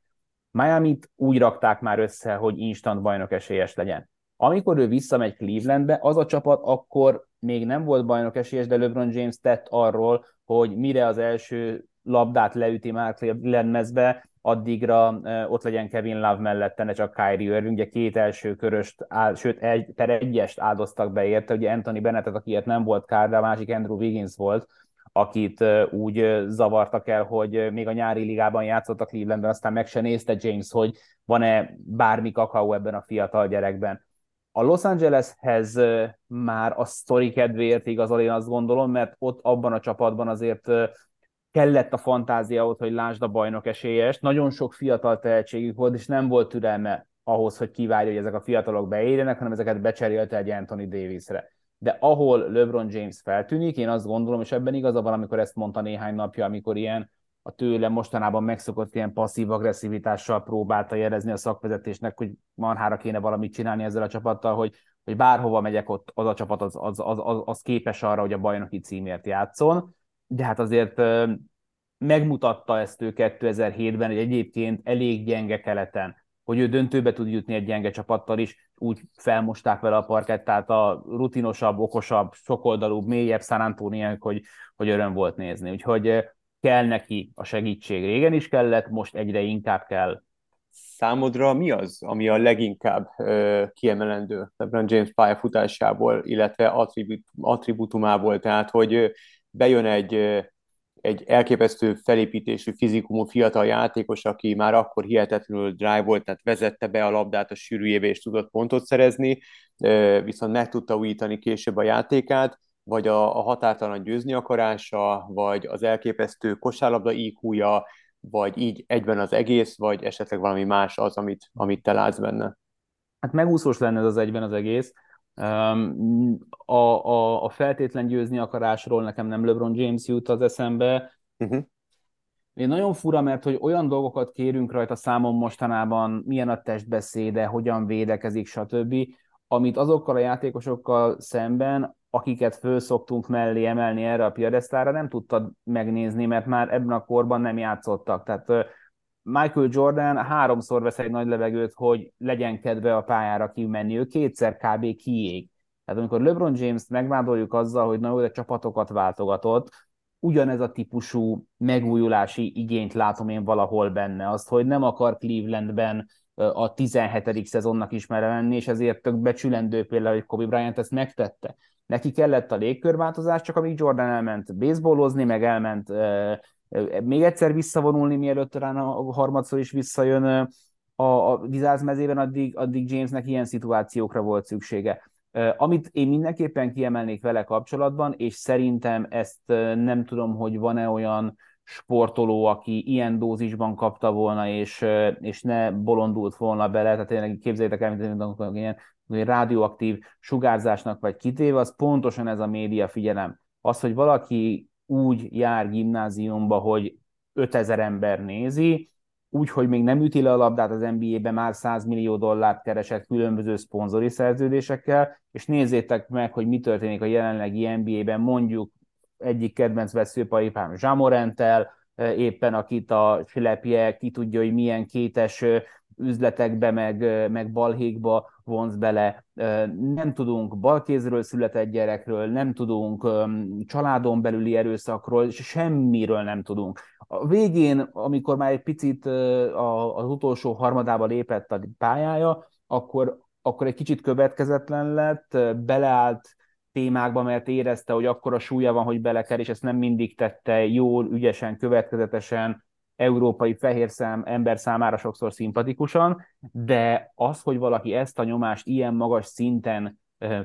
Miami-t úgy rakták már össze, hogy instant bajnok esélyes legyen. Amikor ő visszamegy Clevelandbe, az a csapat akkor még nem volt bajnok esélyes, de LeBron James tett arról, hogy mire az első labdát leüti már Lemezbe, addigra ott legyen Kevin Love mellette, ne csak Kyrie Irving, ugye két első köröst, áll, sőt egy, per egyest áldoztak be érte, ugye Anthony Bennettet, akiért nem volt kár, de a másik Andrew Wiggins volt, akit úgy zavartak el, hogy még a nyári ligában játszott a Clevelandben, aztán meg se nézte James, hogy van-e bármi kakaó ebben a fiatal gyerekben. A Los Angeleshez már a sztori kedvéért igazol, én azt gondolom, mert ott abban a csapatban azért kellett a fantáziához, hogy lásd a bajnok esélyes. Nagyon sok fiatal tehetségük volt, és nem volt türelme ahhoz, hogy kivárja, hogy ezek a fiatalok beérjenek, hanem ezeket becserélte egy Anthony Davisre. De ahol LeBron James feltűnik, én azt gondolom, és ebben igaza van, amikor ezt mondta néhány napja, amikor ilyen a tőle mostanában megszokott ilyen passzív agresszivitással próbálta jelezni a szakvezetésnek, hogy marhára kéne valamit csinálni ezzel a csapattal, hogy, hogy bárhova megyek, ott az a csapat az, az, az, az, az képes arra, hogy a bajnoki címért játszon de hát azért megmutatta ezt ő 2007-ben, hogy egyébként elég gyenge keleten, hogy ő döntőbe tud jutni egy gyenge csapattal is, úgy felmosták vele a parkettát a rutinosabb, okosabb, sokoldalúbb, mélyebb San Antonio, hogy, hogy öröm volt nézni. Úgyhogy kell neki a segítség. Régen is kellett, most egyre inkább kell. Számodra mi az, ami a leginkább uh, kiemelendő LeBron James pályafutásából, illetve attribut, attributumából, tehát hogy bejön egy, egy elképesztő felépítésű, fizikumú fiatal játékos, aki már akkor hihetetlenül drive volt, tehát vezette be a labdát a sűrűjébe és tudott pontot szerezni, viszont meg tudta újítani később a játékát, vagy a, a határtalan győzni akarása, vagy az elképesztő kosárlabda iq vagy így egyben az egész, vagy esetleg valami más az, amit, amit te látsz benne? Hát megúszós lenne ez az egyben az egész. A, a, a feltétlen győzni akarásról nekem nem LeBron James jut az eszembe. Uh-huh. Én nagyon fura, mert hogy olyan dolgokat kérünk rajta számon mostanában, milyen a testbeszéde, hogyan védekezik, stb., amit azokkal a játékosokkal szemben, akiket föl szoktunk mellé emelni erre a piadesztára, nem tudtad megnézni, mert már ebben a korban nem játszottak. Tehát Michael Jordan háromszor vesz egy nagy levegőt, hogy legyen kedve a pályára kimenni, ő kétszer kb. kiég. Tehát amikor LeBron James-t megvádoljuk azzal, hogy na jó, de csapatokat váltogatott, ugyanez a típusú megújulási igényt látom én valahol benne. Azt, hogy nem akar Clevelandben a 17. szezonnak is lenni, és ezért tök becsülendő például, hogy Kobe Bryant ezt megtette. Neki kellett a légkörváltozás, csak amíg Jordan elment baseballozni, meg elment még egyszer visszavonulni, mielőtt talán a harmadszor is visszajön a, a vizázmezében, addig, addig Jamesnek ilyen szituációkra volt szüksége. Amit én mindenképpen kiemelnék vele kapcsolatban, és szerintem ezt nem tudom, hogy van-e olyan sportoló, aki ilyen dózisban kapta volna, és, és ne bolondult volna bele, tehát tényleg képzeljétek el, mint ilyen rádióaktív sugárzásnak vagy kitéve, az pontosan ez a média figyelem. Az, hogy valaki úgy jár gimnáziumba, hogy 5000 ember nézi, úgy, hogy még nem üti le a labdát az NBA-be, már 100 millió dollárt keresett különböző szponzori szerződésekkel, és nézzétek meg, hogy mi történik a jelenlegi NBA-ben, mondjuk egyik kedvenc veszőparipám Zsamorentel, éppen akit a silepje, ki tudja, hogy milyen kétes üzletekbe, meg, meg balhékba vonz bele. Nem tudunk balkézről született gyerekről, nem tudunk családon belüli erőszakról, semmiről nem tudunk. A végén, amikor már egy picit az utolsó harmadába lépett a pályája, akkor, akkor egy kicsit következetlen lett, beleállt témákba, mert érezte, hogy akkora súlya van, hogy beleker, és ezt nem mindig tette jól, ügyesen, következetesen, európai fehér szám, ember számára sokszor szimpatikusan, de az, hogy valaki ezt a nyomást ilyen magas szinten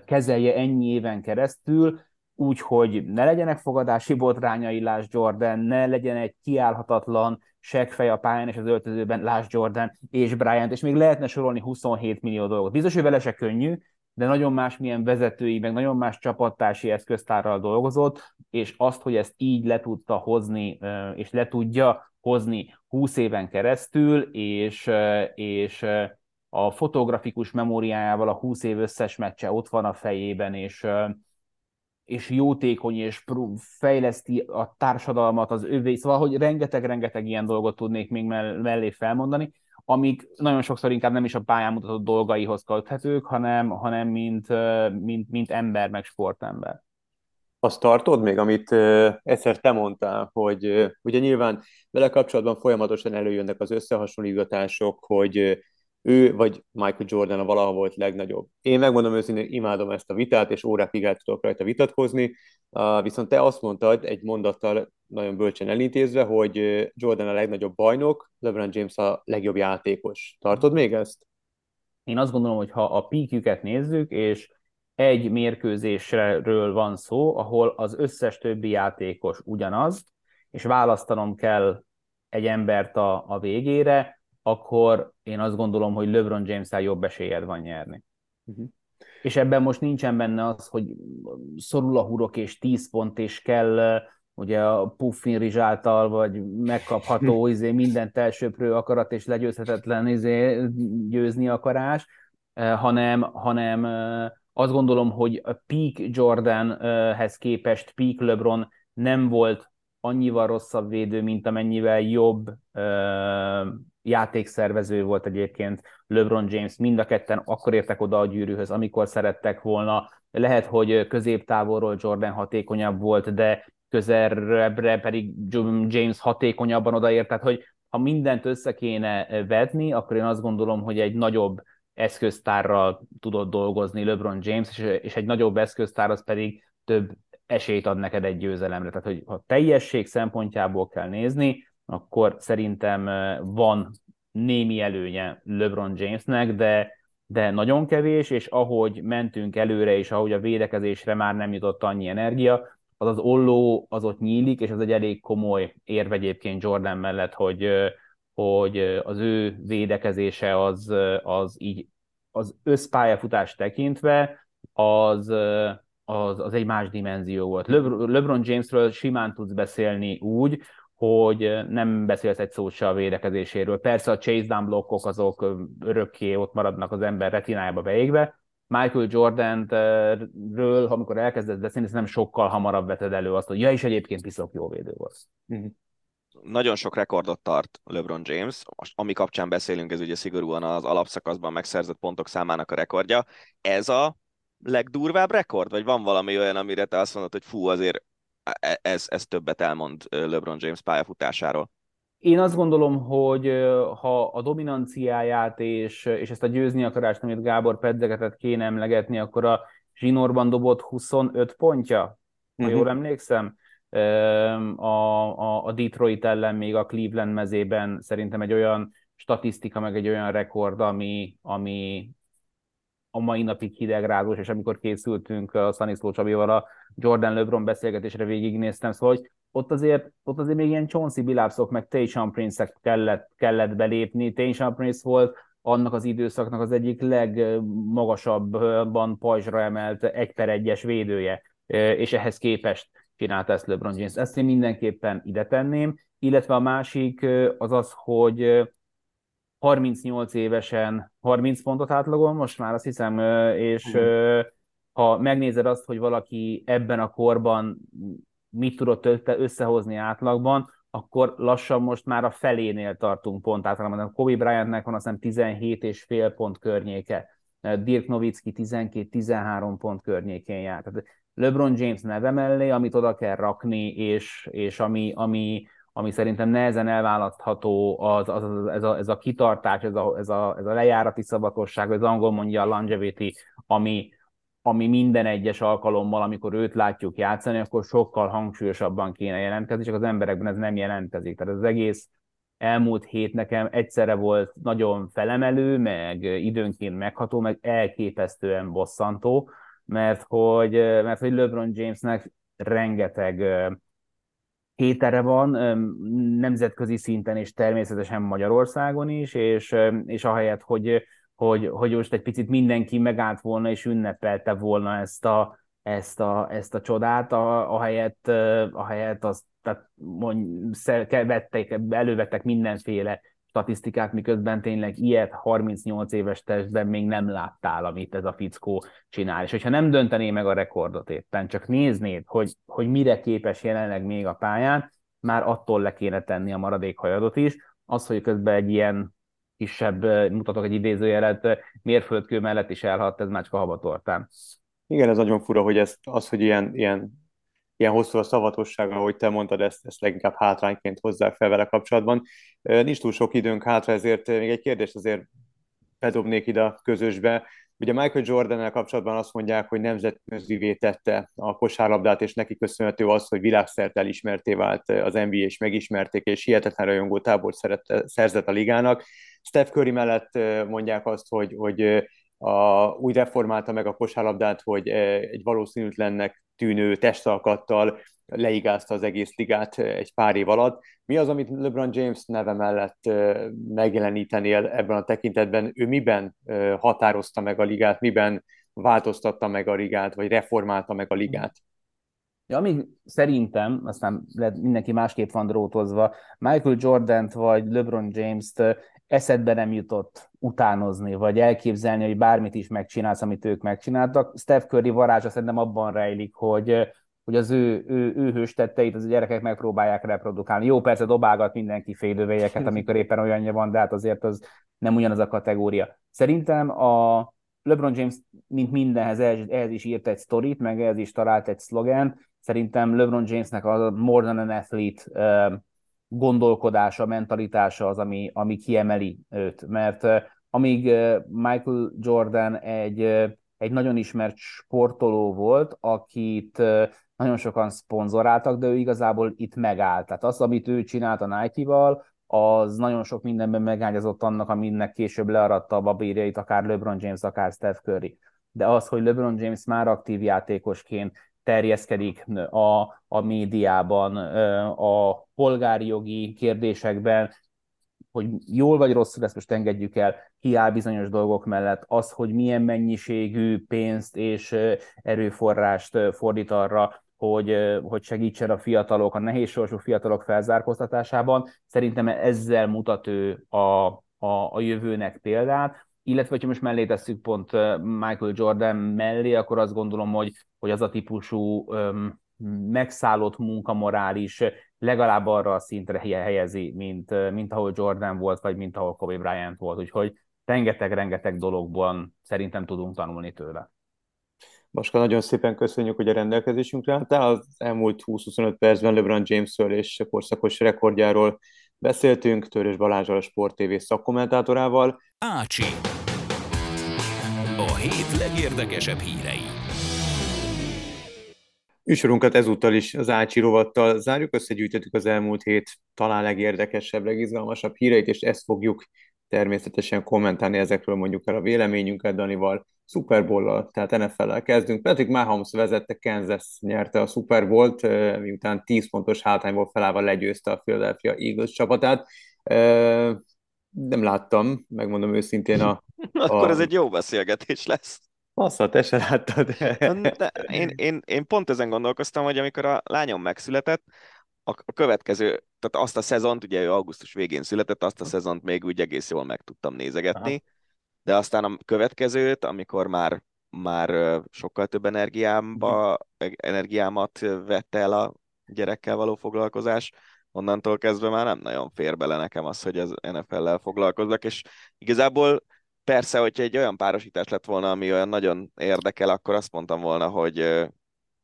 kezelje ennyi éven keresztül, úgy, hogy ne legyenek fogadási botrányai, Lás Jordan, ne legyen egy kiállhatatlan seggfej a pályán és az öltözőben, Lás Jordan és Bryant, és még lehetne sorolni 27 millió dolgot. Biztos, hogy vele se könnyű, de nagyon más milyen vezetői, meg nagyon más csapattársi eszköztárral dolgozott, és azt, hogy ezt így le tudta hozni, és le tudja hozni 20 éven keresztül, és, és a fotografikus memóriájával a 20 év összes meccse ott van a fejében, és, és jótékony, és fejleszti a társadalmat, az övé, szóval, hogy rengeteg-rengeteg ilyen dolgot tudnék még mellé felmondani, amik nagyon sokszor inkább nem is a pályán mutatott dolgaihoz köthetők, hanem, hanem mint, mint, mint ember, meg sportember. Azt tartod még, amit egyszer te mondtál, hogy ugye nyilván vele kapcsolatban folyamatosan előjönnek az összehasonlítások, hogy ő vagy Michael Jordan a valaha volt legnagyobb. Én megmondom őszintén, imádom ezt a vitát, és órákig el tudok rajta vitatkozni, viszont te azt mondtad egy mondattal nagyon bölcsen elintézve, hogy Jordan a legnagyobb bajnok, LeBron James a legjobb játékos. Tartod még ezt? Én azt gondolom, hogy ha a píkjüket nézzük, és egy mérkőzésről van szó, ahol az összes többi játékos ugyanaz, és választanom kell egy embert a, a végére, akkor én azt gondolom, hogy LeBron james jobb esélyed van nyerni. Uh-huh. És ebben most nincsen benne az, hogy szorul a hurok és 10 pont, és kell ugye a Puffin Rizs által, vagy megkapható izé, mindent elsőprő akarat és legyőzhetetlen izé, győzni akarás, eh, hanem, hanem eh, azt gondolom, hogy a peak Jordanhez képest peak LeBron nem volt annyival rosszabb védő, mint amennyivel jobb uh, játékszervező volt egyébként LeBron James. Mind a ketten akkor értek oda a gyűrűhöz, amikor szerettek volna. Lehet, hogy középtávolról Jordan hatékonyabb volt, de közelebbre pedig James hatékonyabban odaért. Tehát, hogy ha mindent össze kéne vedni, akkor én azt gondolom, hogy egy nagyobb eszköztárral tudott dolgozni LeBron James, és egy nagyobb eszköztár az pedig több esélyt ad neked egy győzelemre. Tehát, hogy ha teljesség szempontjából kell nézni, akkor szerintem van némi előnye LeBron Jamesnek, de, de nagyon kevés, és ahogy mentünk előre, és ahogy a védekezésre már nem jutott annyi energia, az az olló az ott nyílik, és az egy elég komoly érve egyébként Jordan mellett, hogy, hogy az ő védekezése az, az így az összpályafutás tekintve az, az, az egy más dimenzió volt. LeBron Jamesről simán tudsz beszélni úgy, hogy nem beszélsz egy szót se a védekezéséről. Persze a chase down blokkok azok örökké ott maradnak az ember retinájába beégve, Michael Jordan-ről, amikor elkezdett beszélni, nem sokkal hamarabb veted elő azt, hogy ja, is egyébként piszok jó védő volt. Nagyon sok rekordot tart LeBron James, most ami kapcsán beszélünk, ez ugye szigorúan az alapszakaszban megszerzett pontok számának a rekordja. Ez a legdurvább rekord, vagy van valami olyan, amire te azt mondod, hogy fú, azért e, ez, ez többet elmond LeBron James pályafutásáról? Én azt gondolom, hogy ha a dominanciáját és, és ezt a győzni akarást, amit Gábor pedzegetett kéne emlegetni, akkor a zsinórban dobott 25 pontja, ha uh-huh. jól emlékszem. A, a, a Detroit ellen még a Cleveland mezében szerintem egy olyan statisztika, meg egy olyan rekord, ami, ami a mai napig hidegrázós, és amikor készültünk a Szaniszló Csabival a Jordan LeBron beszélgetésre végignéztem, szóval hogy ott azért, ott azért még ilyen Chauncey Billups-ok, meg Tayshaun prince kellett, kellett belépni. Tayshaun Prince volt annak az időszaknak az egyik legmagasabban pajzsra emelt egy per egyes védője, és ehhez képest csinálta ezt LeBron James. Ezt én mindenképpen ide tenném, illetve a másik az az, hogy 38 évesen 30 pontot átlagol most már, azt hiszem, és ha megnézed azt, hogy valaki ebben a korban mit tudott összehozni átlagban, akkor lassan most már a felénél tartunk pont általában. A Kobe Bryantnek van azt hiszem 17 és fél pont környéke, Dirk Nowitzki 12-13 pont környékén jár. Tehát LeBron James neve mellé, amit oda kell rakni, és, és ami, ami, ami szerintem nehezen elválasztható, az, az, az, ez, a, ez a kitartás, ez a, ez, a, ez a lejárati szabatosság, az angol mondja a longevity, ami, ami minden egyes alkalommal, amikor őt látjuk játszani, akkor sokkal hangsúlyosabban kéne jelentkezni, csak az emberekben ez nem jelentkezik. Tehát az egész elmúlt hét nekem egyszerre volt nagyon felemelő, meg időnként megható, meg elképesztően bosszantó, mert hogy, mert hogy LeBron Jamesnek rengeteg hétere van nemzetközi szinten és természetesen Magyarországon is, és, és ahelyett, hogy hogy, hogy most egy picit mindenki megállt volna és ünnepelte volna ezt a, ezt a, ezt a csodát, a, ahelyett, ahelyett azt, tehát mond, vettek, elővettek mindenféle statisztikát, miközben tényleg ilyet 38 éves testben még nem láttál, amit ez a fickó csinál. És hogyha nem döntené meg a rekordot éppen, csak néznéd, hogy, hogy mire képes jelenleg még a pályán, már attól le kéne tenni a maradék hajadot is. Az, hogy közben egy ilyen kisebb, mutatok egy idézőjelet, mérföldkő mellett is elhadt, ez Mácska habatortán. Igen, ez nagyon fura, hogy ez, az, hogy ilyen, ilyen, ilyen hosszú a szavatosság, ahogy te mondtad, ezt, ezt leginkább hátrányként hozzá fel vele kapcsolatban. Nincs túl sok időnk hátra, ezért még egy kérdést azért bedobnék ide a közösbe. Ugye Michael jordan kapcsolatban azt mondják, hogy nemzetközivé tette a kosárlabdát, és neki köszönhető az, hogy világszerte elismerté vált az NBA, és megismerték, és hihetetlen rajongó tábor szerzett a ligának. Steph Curry mellett mondják azt, hogy, hogy a, úgy reformálta meg a kosárlabdát, hogy egy valószínűtlennek tűnő testalkattal leigázta az egész ligát egy pár év alatt. Mi az, amit LeBron James neve mellett megjelenítenél ebben a tekintetben? Ő miben határozta meg a ligát, miben változtatta meg a ligát, vagy reformálta meg a ligát? Ja, ami szerintem, aztán mindenki másképp van drótozva, Michael Jordan-t vagy LeBron James-t eszedbe nem jutott utánozni, vagy elképzelni, hogy bármit is megcsinálsz, amit ők megcsináltak. Steph Curry varázsa szerintem abban rejlik, hogy hogy az ő, ő, ő hős tetteit az a gyerekek megpróbálják reprodukálni. Jó, persze dobálgat mindenki félővejeket, amikor éppen olyanja van, de hát azért az nem ugyanaz a kategória. Szerintem a LeBron James, mint mindenhez, ehhez, is írt egy sztorit, meg ehhez is talált egy szlogent. Szerintem LeBron Jamesnek a more than an athlete gondolkodása, mentalitása az, ami, ami kiemeli őt. Mert amíg Michael Jordan egy, egy nagyon ismert sportoló volt, akit nagyon sokan szponzoráltak, de ő igazából itt megállt. Tehát az, amit ő csinált a Nike-val, az nagyon sok mindenben megágyazott annak, aminek később learatta a babírjait, akár LeBron James, akár Steph Curry. De az, hogy LeBron James már aktív játékosként terjeszkedik a, a médiában, a polgári jogi kérdésekben, hogy jól vagy rosszul, ezt most engedjük el, kiáll bizonyos dolgok mellett, az, hogy milyen mennyiségű pénzt és erőforrást fordít arra, hogy, hogy segítsen a fiatalok, a nehéz sorsú fiatalok felzárkóztatásában. Szerintem ezzel mutat ő a, a, a jövőnek példát, illetve ha most mellé tesszük pont Michael Jordan mellé, akkor azt gondolom, hogy, hogy az a típusú um, megszállott munkamorális legalább arra a szintre helyezi, mint, mint ahol Jordan volt, vagy mint ahol Kobe Bryant volt. Úgyhogy rengeteg-rengeteg dologban szerintem tudunk tanulni tőle. Baska, nagyon szépen köszönjük, hogy a rendelkezésünkre álltál. Az elmúlt 20-25 percben LeBron James-ről és korszakos rekordjáról beszéltünk, Törös Balázsral, a Sport TV szakkommentátorával. Ácsi. A hét legérdekesebb hírei. Műsorunkat ezúttal is az Ácsi rovattal zárjuk, összegyűjtettük az elmúlt hét talán legérdekesebb, legizgalmasabb híreit, és ezt fogjuk természetesen kommentálni ezekről mondjuk el a véleményünket Danival, Super Bowl-lal, tehát NFL-lel kezdünk. Patrick Mahomes vezette, Kansas nyerte a Super Bowl-t, miután 10 pontos hátrányból felállva legyőzte a Philadelphia Eagles csapatát. Nem láttam, megmondom őszintén a... Akkor a... ez egy jó beszélgetés lesz. Azt, te se láttad. De én, én, én pont ezen gondolkoztam, hogy amikor a lányom megszületett, a, a következő, tehát azt a szezont, ugye ő augusztus végén született, azt a szezont még úgy egész jól meg tudtam nézegetni, Aha. De aztán a következőt, amikor már már sokkal több energiámba, mhm. energiámat vette el a gyerekkel való foglalkozás, onnantól kezdve már nem nagyon fér bele nekem az, hogy az NFL-lel foglalkozzak, és igazából persze, hogyha egy olyan párosítás lett volna, ami olyan nagyon érdekel, akkor azt mondtam volna, hogy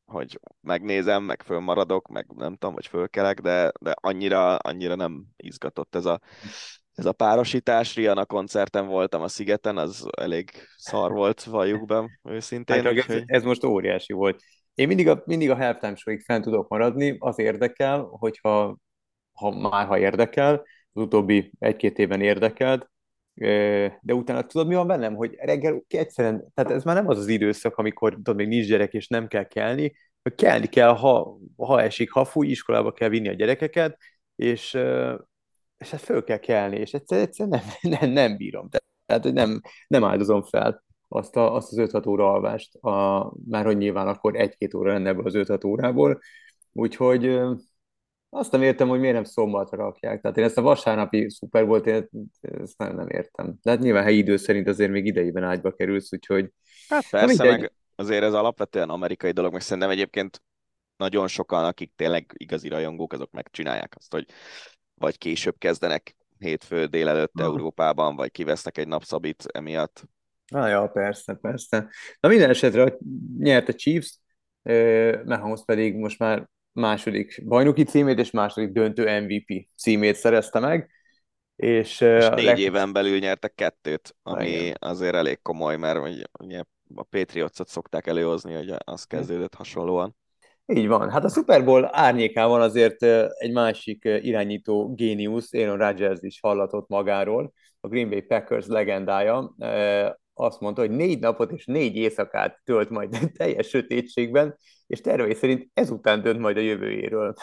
hogy megnézem, meg fölmaradok, meg nem tudom, hogy fölkelek, de, de annyira, annyira nem izgatott ez a, ez a párosítás. Rihanna koncerten voltam a Szigeten, az elég szar volt, valljuk be, őszintén. Hát, úgyhogy... ez, ez most óriási volt. Én mindig a, mindig a halftime show fent tudok maradni, az érdekel, hogyha ha már ha érdekel, az utóbbi egy-két évben érdekelt, de utána tudod, mi van bennem, hogy reggel egyszerűen, tehát ez már nem az az időszak, amikor tudod, még nincs gyerek, és nem kell kelni, hogy kelni kell, ha, ha esik, ha fúj, iskolába kell vinni a gyerekeket, és, és hát föl kell kelni, és egyszerűen, egyszerűen nem, nem, nem bírom. Tehát, hogy nem, nem áldozom fel azt, a, azt az 5-6 óra alvást, a, már hogy nyilván akkor egy-két óra lenne ebből az 5-6 órából, úgyhogy azt nem értem, hogy miért nem szombatra rakják. Tehát én ezt a vasárnapi szuper volt, én ezt nem, nem értem. De hát nyilván helyi idő szerint azért még idejében ágyba kerülsz, úgyhogy... Hát persze, meg azért ez alapvetően amerikai dolog, meg szerintem egyébként nagyon sokan, akik tényleg igazi rajongók, azok megcsinálják azt, hogy vagy később kezdenek hétfő délelőtt uh-huh. Európában, vagy kivesznek egy napszabit emiatt. Ah, ja, persze, persze. Na minden esetre nyert a Chiefs, Mahomes pedig most már második bajnoki címét és második döntő MVP címét szerezte meg. És, és négy leg... éven belül nyertek kettőt, ami Igen. azért elég komoly, mert ugye a Patriotsot szokták előhozni, hogy az kezdődött hasonlóan. Így van. Hát a Super Bowl árnyékában azért egy másik irányító géniusz, Aaron Rodgers is hallatott magáról, a Green Bay Packers legendája, azt mondta, hogy négy napot és négy éjszakát tölt majd teljes sötétségben, és tervei szerint ezután dönt majd a jövőjéről.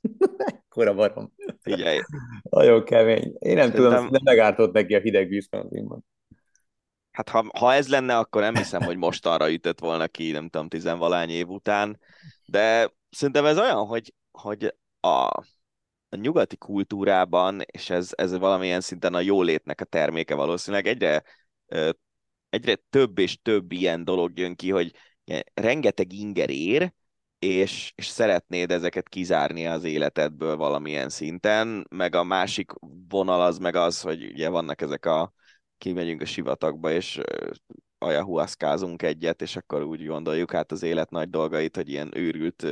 Ekkora barom. Figyelj. Nagyon kemény. Én nem Szerintem... tudom, de megártott neki a hideg Wisconsinban. Hát ha, ha ez lenne, akkor nem hiszem, hogy most arra ütött volna ki, nem tudom, tizenvalány év után, de szerintem ez olyan, hogy, hogy a, a nyugati kultúrában, és ez, ez valamilyen szinten a jólétnek a terméke valószínűleg egyre, egyre több és több ilyen dolog jön ki, hogy rengeteg inger ér, és, és szeretnéd ezeket kizárni az életedből valamilyen szinten, meg a másik vonal az meg az, hogy ugye vannak ezek a kimegyünk a sivatagba, és ajahuaszkázunk egyet, és akkor úgy gondoljuk hát az élet nagy dolgait, hogy ilyen őrült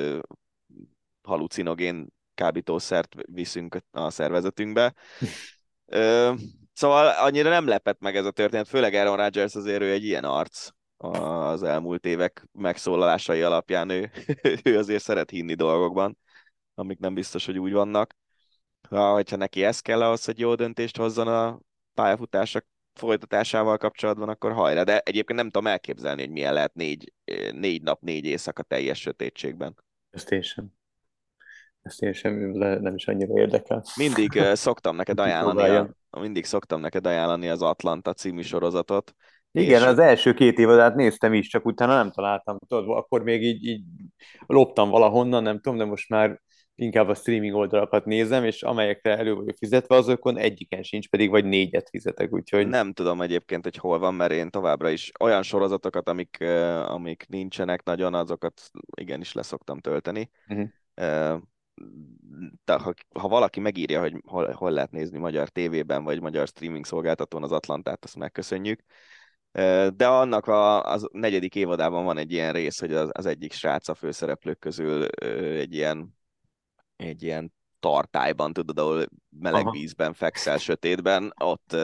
halucinogén kábítószert viszünk a szervezetünkbe. Szóval annyira nem lepett meg ez a történet, főleg Aaron Rodgers azért ő egy ilyen arc az elmúlt évek megszólalásai alapján ő, ő azért szeret hinni dolgokban, amik nem biztos, hogy úgy vannak. Ha, hogyha neki ez kell ahhoz, hogy jó döntést hozzon a pályafutása folytatásával kapcsolatban, akkor hajrá. De egyébként nem tudom elképzelni, hogy milyen lehet négy, négy nap, négy éjszaka teljes sötétségben. Ezt én sem. Ezt én sem, nem is annyira érdekel. Mindig szoktam neked ajánlani, a, mindig szoktam neked ajánlani az Atlanta című sorozatot. Igen, és... az első két évadát néztem is, csak utána nem találtam. Tudod, akkor még így, így loptam valahonnan, nem tudom, de most már inkább a streaming oldalakat nézem, és amelyekre elő vagyok fizetve, azokon egyiken sincs, pedig vagy négyet fizetek, úgyhogy... Nem tudom egyébként, hogy hol van, mert én továbbra is olyan sorozatokat, amik, amik nincsenek nagyon, azokat igenis leszoktam tölteni. Uh-huh. De ha, ha valaki megírja, hogy hol, hol lehet nézni magyar tévében, vagy magyar streaming szolgáltatón az Atlantát, azt megköszönjük. De annak a, az negyedik évadában van egy ilyen rész, hogy az, az egyik srác a főszereplők közül egy ilyen egy ilyen tartályban, tudod, ahol meleg Aha. vízben fekszel, sötétben, ott,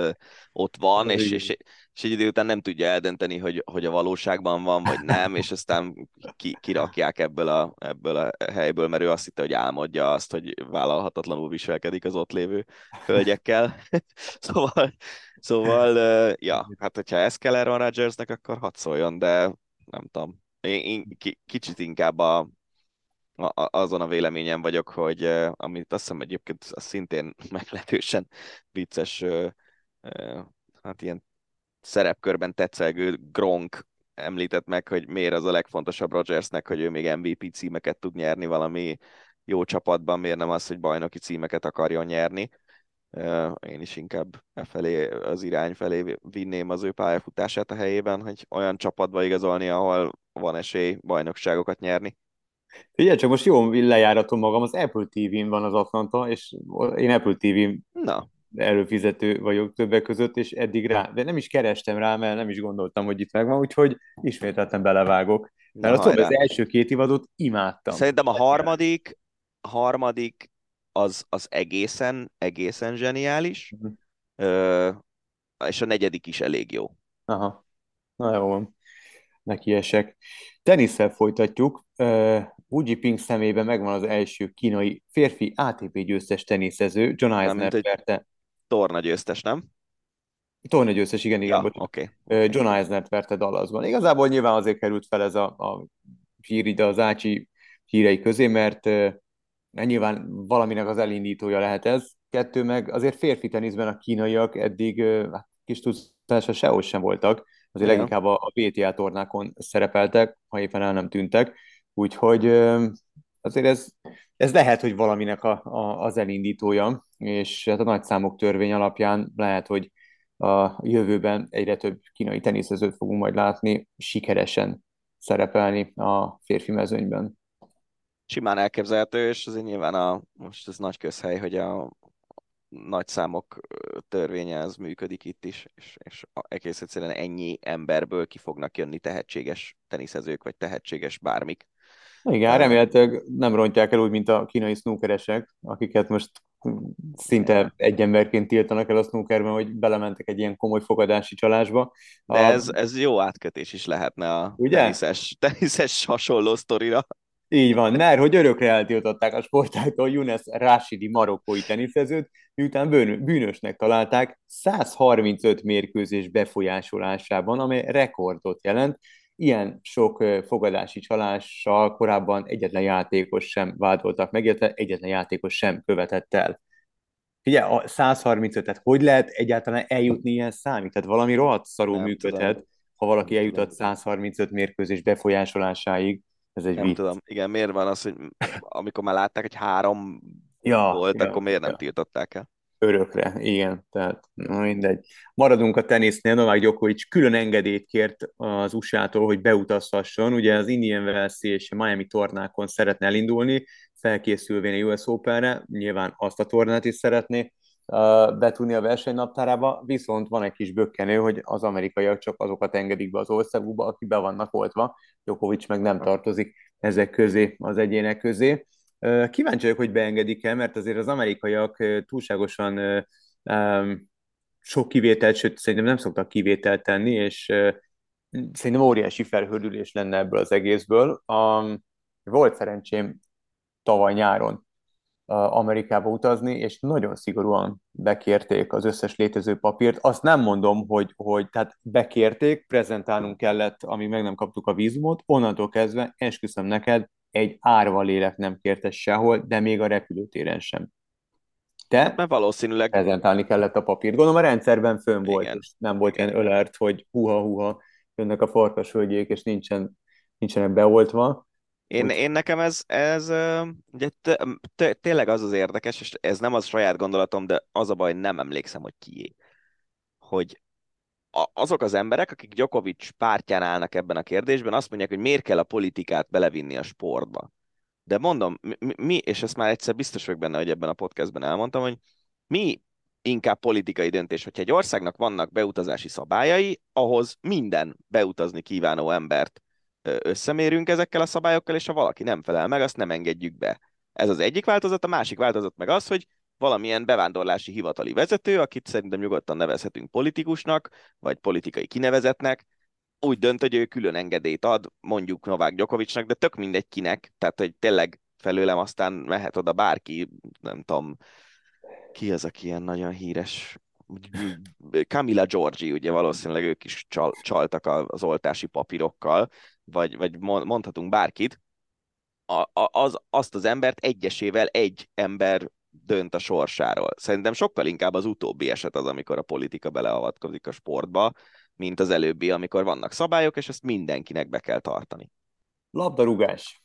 ott van, és, és, és egy idő után nem tudja eldönteni, hogy, hogy a valóságban van, vagy nem, és aztán ki, kirakják ebből a, ebből a helyből, mert ő azt hitte, hogy álmodja azt, hogy vállalhatatlanul viselkedik az ott lévő hölgyekkel. szóval, szóval, ja, hát hogyha ez kell Aaron Rodgersnek, akkor hadd szóljon, de nem tudom. Én, én kicsit inkább a, azon a véleményen vagyok, hogy amit azt hiszem egyébként az szintén meglehetősen vicces, hát ilyen szerepkörben tetszelgő Gronk említett meg, hogy miért az a legfontosabb Rodgersnek, hogy ő még MVP címeket tud nyerni valami jó csapatban, miért nem az, hogy bajnoki címeket akarjon nyerni. Én is inkább e felé, az irány felé vinném az ő pályafutását a helyében, hogy olyan csapatba igazolni, ahol van esély bajnokságokat nyerni. Figyelj, csak most jó lejáratom magam, az Apple TV-n van az Atlanta, és én Apple TV Na. előfizető vagyok többek között, és eddig rá, de nem is kerestem rá, mert nem is gondoltam, hogy itt megvan, úgyhogy ismételten belevágok. Mert Na, az, az első két évadot imádtam. Szerintem a harmadik, harmadik az, az egészen, egészen zseniális, uh-huh. Ö, és a negyedik is elég jó. Aha, na jó van nekiesek. Tenisszel folytatjuk. Wu Jiping szemében megvan az első kínai férfi ATP győztes teniszező, John Eisner verte. Torna győztes, nem? Torna győztes, igen, igen. Ja, okay. John eisner verte Dallasban. Igazából nyilván azért került fel ez a, a hír ide az Ácsi hírei közé, mert uh, nyilván valaminek az elindítója lehet ez. Kettő meg azért férfi teniszben a kínaiak eddig uh, kis tudtása sehol sem voltak azért Igen. leginkább a, VTA tornákon szerepeltek, ha éppen el nem tűntek, úgyhogy azért ez, ez lehet, hogy valaminek a, a, az elindítója, és hát a nagyszámok törvény alapján lehet, hogy a jövőben egyre több kínai teniszezőt fogunk majd látni sikeresen szerepelni a férfi mezőnyben. Simán elképzelhető, és azért nyilván a, most ez nagy közhely, hogy a nagy számok törvénye az működik itt is, és, és egész egyszerűen ennyi emberből ki fognak jönni tehetséges teniszezők, vagy tehetséges bármik. Igen, remélhetőleg nem rontják el úgy, mint a kínai snookeresek, akiket most szinte egy emberként tiltanak el a snookerben, hogy belementek egy ilyen komoly fogadási csalásba. De a... ez, ez jó átkötés is lehetne a Ugye? teniszes, teniszes hasonló sztorira. Így van, mert hogy örökre eltiltották a sportáktól Younes Rashidi marokkói teniszezőt, miután bűnösnek találták 135 mérkőzés befolyásolásában, amely rekordot jelent. Ilyen sok fogadási csalással korábban egyetlen játékos sem vádoltak meg, illetve egyetlen játékos sem követett el. Figyelj, a 135, tehát hogy lehet egyáltalán eljutni ilyen számig? Tehát valami rohadt szarul működhet, tudom. ha valaki eljutott 135 mérkőzés befolyásolásáig ez egy nem vicc. tudom, igen, miért van az, hogy amikor már látták, hogy három ja, volt, ja, akkor miért nem ja. tiltották el? Örökre, igen, tehát mindegy. Maradunk a tenisznél, Novák Djokovic külön engedélyt kért az USA-tól, hogy beutazhasson, ugye az Indian Wells és Miami tornákon szeretne elindulni, felkészülvén a US Open-re, nyilván azt a tornát is szeretné betudni a versenynaptárába, viszont van egy kis bökkenő, hogy az amerikaiak csak azokat engedik be az országukba, akik be vannak oltva, Djokovic meg nem tartozik ezek közé, az egyének közé. Kíváncsi vagyok, hogy beengedik-e, mert azért az amerikaiak túlságosan sok kivételt, sőt szerintem nem szoktak kivételt tenni, és szerintem óriási felhördülés lenne ebből az egészből. Volt szerencsém tavaly nyáron Amerikába utazni, és nagyon szigorúan bekérték az összes létező papírt. Azt nem mondom, hogy, hogy tehát bekérték, prezentálnunk kellett, amíg meg nem kaptuk a vízumot, onnantól kezdve, esküszöm neked, egy árva lélek nem kérte sehol, de még a repülőtéren sem. De hát, mert valószínűleg prezentálni kellett a papírt. Gondolom a rendszerben fönn volt, Igen. és nem volt ilyen ölert, hogy huha-huha, jönnek a farkasvölgyék, és nincsen, nincsenek beoltva Én, Úgy. én nekem ez, ez ugye t- t- tényleg az az érdekes, és ez nem az saját gondolatom, de az a baj, nem emlékszem, hogy kié. Hogy azok az emberek, akik Djokovic pártján állnak ebben a kérdésben, azt mondják, hogy miért kell a politikát belevinni a sportba. De mondom, mi, mi, és ezt már egyszer biztos vagyok benne, hogy ebben a podcastben elmondtam, hogy mi inkább politikai döntés, hogyha egy országnak vannak beutazási szabályai, ahhoz minden beutazni kívánó embert összemérünk ezekkel a szabályokkal, és ha valaki nem felel meg, azt nem engedjük be. Ez az egyik változat, a másik változat meg az, hogy valamilyen bevándorlási hivatali vezető, akit szerintem nyugodtan nevezhetünk politikusnak, vagy politikai kinevezetnek, úgy dönt, hogy ő külön engedélyt ad, mondjuk Novák Gyokovicsnak, de tök mindegy kinek, tehát hogy tényleg felőlem aztán mehet oda bárki, nem tudom, ki az, aki ilyen nagyon híres, Camilla Giorgi, ugye valószínűleg ők is csal, csaltak az oltási papírokkal, vagy, vagy mondhatunk bárkit, a, az, azt az embert egyesével egy ember dönt a sorsáról. Szerintem sokkal inkább az utóbbi eset az, amikor a politika beleavatkozik a sportba, mint az előbbi, amikor vannak szabályok, és ezt mindenkinek be kell tartani. Labdarúgás.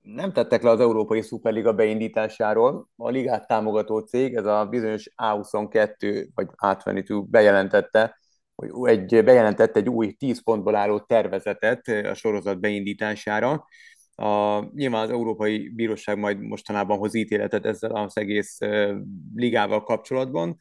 Nem tettek le az Európai Szuperliga beindításáról. A ligát támogató cég, ez a bizonyos A22 vagy A22 bejelentette, hogy egy, bejelentette egy új 10 pontból álló tervezetet a sorozat beindítására. A, nyilván az Európai Bíróság majd mostanában hoz ítéletet ezzel az egész ligával kapcsolatban.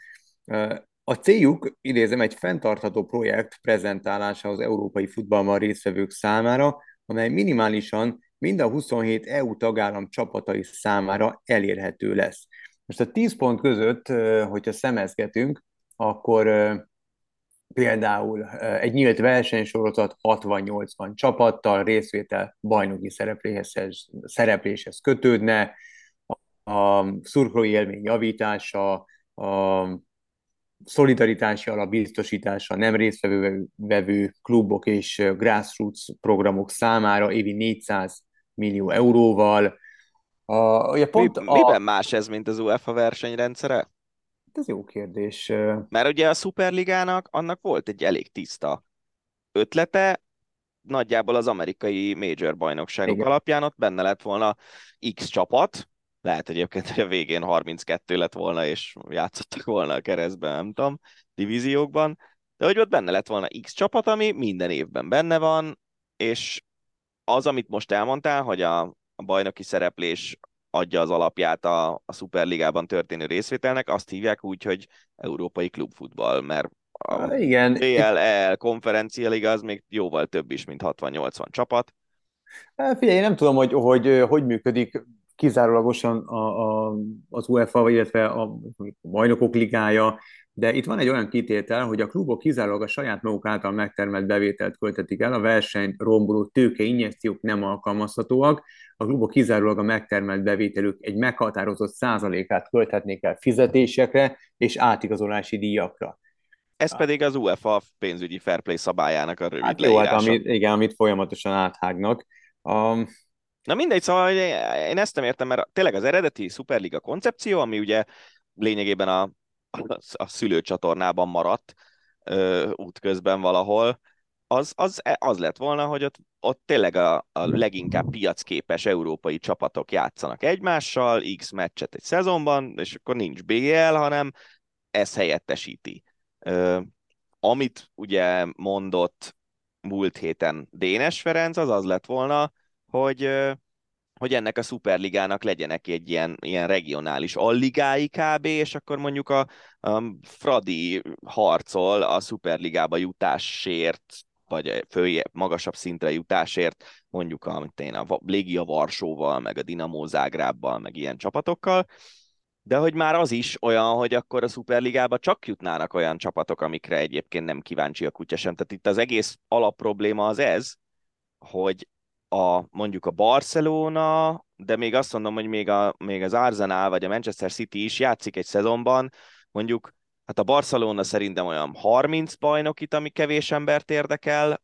A céljuk, idézem, egy fenntartható projekt prezentálása az európai futballban résztvevők számára, amely minimálisan mind a 27 EU tagállam csapatai számára elérhető lesz. Most a 10 pont között, hogyha szemezgetünk, akkor például egy nyílt versenysorozat 60-80 csapattal részvétel bajnoki szerepléshez, szerepléshez kötődne, a szurkolói élmény javítása, a szolidaritási alap biztosítása nem résztvevő klubok és grassroots programok számára évi 400 millió euróval. A, ugye pont Mi, a... Miben más ez, mint az UEFA versenyrendszere? Ez jó kérdés. Mert ugye a Superligának annak volt egy elég tiszta ötlete, nagyjából az amerikai major bajnokságok Igen. alapján ott benne lett volna X csapat, lehet egyébként, hogy a végén 32 lett volna, és játszottak volna a keresztben, nem tudom, divíziókban, de hogy ott benne lett volna X csapat, ami minden évben benne van, és az, amit most elmondtál, hogy a, a bajnoki szereplés adja az alapját a, a Superligában történő részvételnek, azt hívják úgy, hogy Európai Klubfutball, mert a Igen. BLL konferencia liga az még jóval több is, mint 60-80 csapat. Figyelj, én nem tudom, hogy hogy, hogy működik kizárólagosan a, a, az UEFA, illetve a bajnokok ligája, de itt van egy olyan kitétel, hogy a klubok kizárólag a saját maguk által megtermelt bevételt költetik el, a verseny romboló tőke injekciók nem alkalmazhatóak, a klubok kizárólag a megtermelt bevételük egy meghatározott százalékát költhetnék el fizetésekre és átigazolási díjakra. Ez pedig az UEFA pénzügyi fair play szabályának a rövid hát jó, hát amit, igen, amit folyamatosan áthágnak. Um, Na mindegy, szóval én ezt nem értem, mert tényleg az eredeti Superliga koncepció, ami ugye lényegében a, a, szülőcsatornában maradt útközben valahol, az, az, az lett volna, hogy ott, ott tényleg a, a leginkább piacképes európai csapatok játszanak egymással, X meccset egy szezonban, és akkor nincs BL, hanem ez helyettesíti. Ö, amit ugye mondott múlt héten Dénes Ferenc, az az lett volna, hogy, hogy ennek a szuperligának legyenek egy ilyen, ilyen regionális alligái kb, és akkor mondjuk a, a Fradi harcol a szuperligába jutásért, vagy följebb, magasabb szintre jutásért, mondjuk a, én, a Légia Varsóval, meg a Dinamo Zágrábbal, meg ilyen csapatokkal, de hogy már az is olyan, hogy akkor a Superligába csak jutnának olyan csapatok, amikre egyébként nem kíváncsi a kutya sem. Tehát itt az egész alapprobléma az ez, hogy a, mondjuk a Barcelona, de még azt mondom, hogy még, a, még az Arsenal vagy a Manchester City is játszik egy szezonban, mondjuk hát a Barcelona szerintem olyan 30 bajnokit, ami kevés embert érdekel,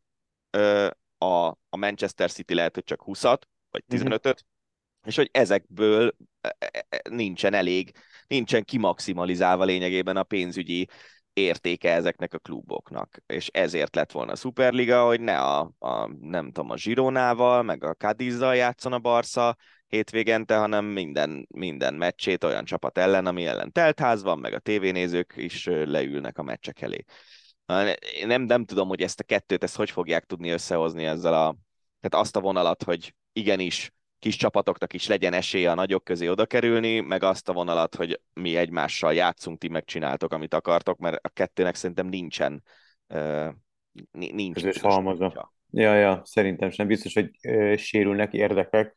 a, a Manchester City lehet, hogy csak 20-at, vagy 15-öt, mm-hmm. és hogy ezekből e, e, e, nincsen elég, nincsen kimaximalizálva lényegében a pénzügyi értéke ezeknek a kluboknak, és ezért lett volna a Superliga, hogy ne a, a nem tudom, a Gironával, meg a Cadizzal játszon a Barca hétvégente, hanem minden, minden meccsét olyan csapat ellen, ami ellen teltház van, meg a tévénézők is leülnek a meccsek elé. Nem, nem tudom, hogy ezt a kettőt, ezt hogy fogják tudni összehozni ezzel a, tehát azt a vonalat, hogy igenis kis csapatoknak is legyen esélye a nagyok közé oda kerülni, meg azt a vonalat, hogy mi egymással játszunk, ti megcsináltok, amit akartok, mert a kettőnek szerintem nincsen uh, nincs. Közös halmaza. Ja, ja, szerintem sem biztos, hogy uh, sérülnek érdekek.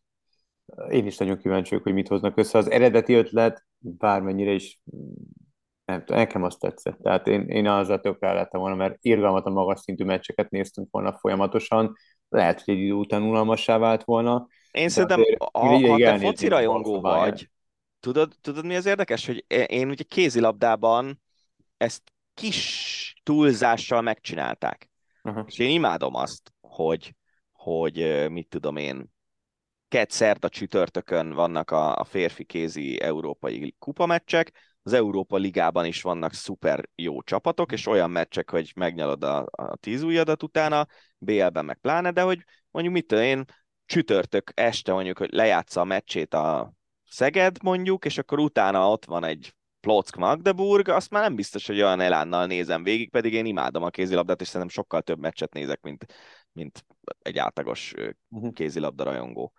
Én is nagyon kíváncsi vagyok, hogy mit hoznak össze. Az eredeti ötlet bármennyire is nem tudom, nekem azt tetszett. Tehát én, én azzal tökre lettem volna, mert irgalmatlan magas szintű meccseket néztünk volna folyamatosan. Lehet, hogy egy idő után unalmassá vált volna. Én szerintem, ha, ha te foci rajongó vagy, tudod, tudod, mi az érdekes, hogy én ugye kézilabdában ezt kis túlzással megcsinálták. Uh-huh. És én imádom azt, hogy, hogy mit tudom én, kett a csütörtökön vannak a, a férfi kézi európai kupameccsek, az Európa Ligában is vannak szuper jó csapatok, és olyan meccsek, hogy megnyalod a, a tíz ujjadat utána, BL-ben meg pláne, de hogy mondjuk mit tudom én, csütörtök este mondjuk, hogy lejátsza a meccsét a Szeged mondjuk, és akkor utána ott van egy Plock Magdeburg, azt már nem biztos, hogy olyan elánnal nézem végig, pedig én imádom a kézilabdát, és szerintem sokkal több meccset nézek, mint, mint egy átlagos mhm. kézilabda rajongó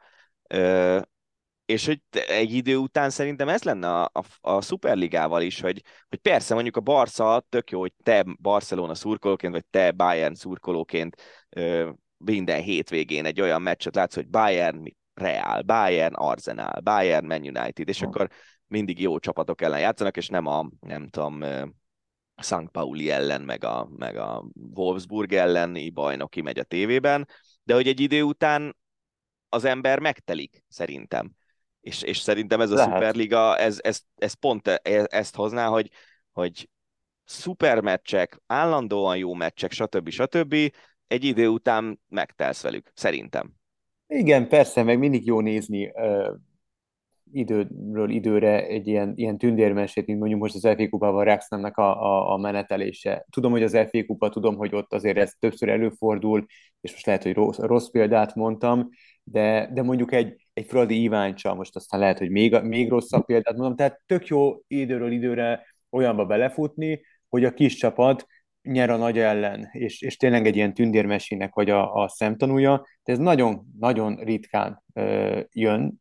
és hogy egy idő után szerintem ez lenne a, a, a Superligával is, hogy, hogy persze mondjuk a Barca tök jó, hogy te Barcelona szurkolóként, vagy te Bayern szurkolóként ö, minden hétvégén egy olyan meccset látsz, hogy Bayern Real, Bayern Arsenal, Bayern Man United, és akkor mindig jó csapatok ellen játszanak, és nem a, nem tudom, St. Pauli ellen, meg a, meg a Wolfsburg elleni bajnoki megy a tévében, de hogy egy idő után az ember megtelik, szerintem. És, és szerintem ez a Lehet. Superliga, ez, ez, ez pont e, e, ezt hozná, hogy, hogy szuper meccsek, állandóan jó meccsek, stb. stb. Egy idő után megtelsz velük, szerintem. Igen, persze, meg mindig jó nézni uh, időről időre egy ilyen, ilyen tündérmesét, mint mondjuk most az FA Kupával Rexnemnek a, a, a menetelése. Tudom, hogy az FA Kupa, tudom, hogy ott azért ez többször előfordul, és most lehet, hogy rossz, rossz példát mondtam, de, de mondjuk egy, egy Fradi Iváncsa, most aztán lehet, hogy még, még rosszabb példát mondom, tehát tök jó időről időre olyanba belefutni, hogy a kis csapat nyer a nagy ellen, és, és tényleg egy ilyen tündérmesének vagy a, a szemtanúja, de ez nagyon-nagyon ritkán ö, jön,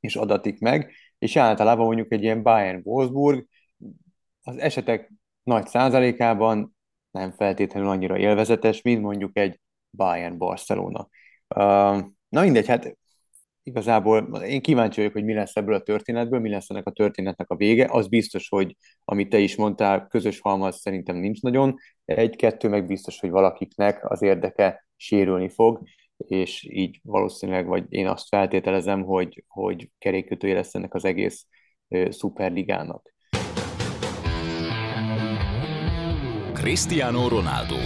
és adatik meg, és általában mondjuk egy ilyen Bayern-Wolfsburg az esetek nagy százalékában nem feltétlenül annyira élvezetes, mint mondjuk egy Bayern-Barcelona. Uh, na mindegy, hát igazából én kíváncsi vagyok, hogy mi lesz ebből a történetből, mi lesz ennek a történetnek a vége. Az biztos, hogy amit te is mondtál, közös halmaz szerintem nincs nagyon. Egy-kettő meg biztos, hogy valakiknek az érdeke sérülni fog, és így valószínűleg, vagy én azt feltételezem, hogy, hogy kerékkötője lesz ennek az egész szuperligának. Cristiano Ronaldo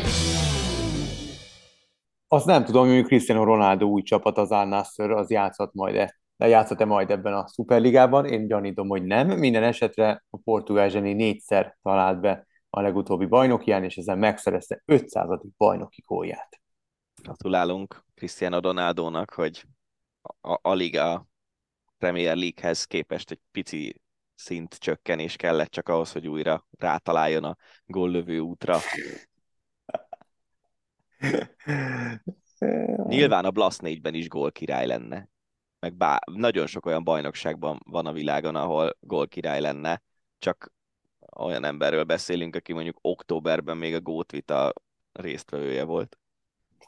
azt nem tudom, hogy Cristiano Ronaldo új csapat, az Al Nassr, az játszott majd-e, játszott-e majd ebben a szuperligában. Én gyanítom, hogy nem. Minden esetre a portugál zseni négyszer talált be a legutóbbi bajnokián, és ezzel megszerezte 500. bajnoki gólját. Gratulálunk Cristiano Ronaldónak, hogy a, a Liga Premier League-hez képest egy pici szint csökkenés kellett csak ahhoz, hogy újra rátaláljon a góllövő útra. Nyilván a Blast 4-ben is gól király lenne. Meg bá, nagyon sok olyan bajnokságban van a világon, ahol gól király lenne, csak olyan emberről beszélünk, aki mondjuk októberben még a Gótvita résztvevője volt.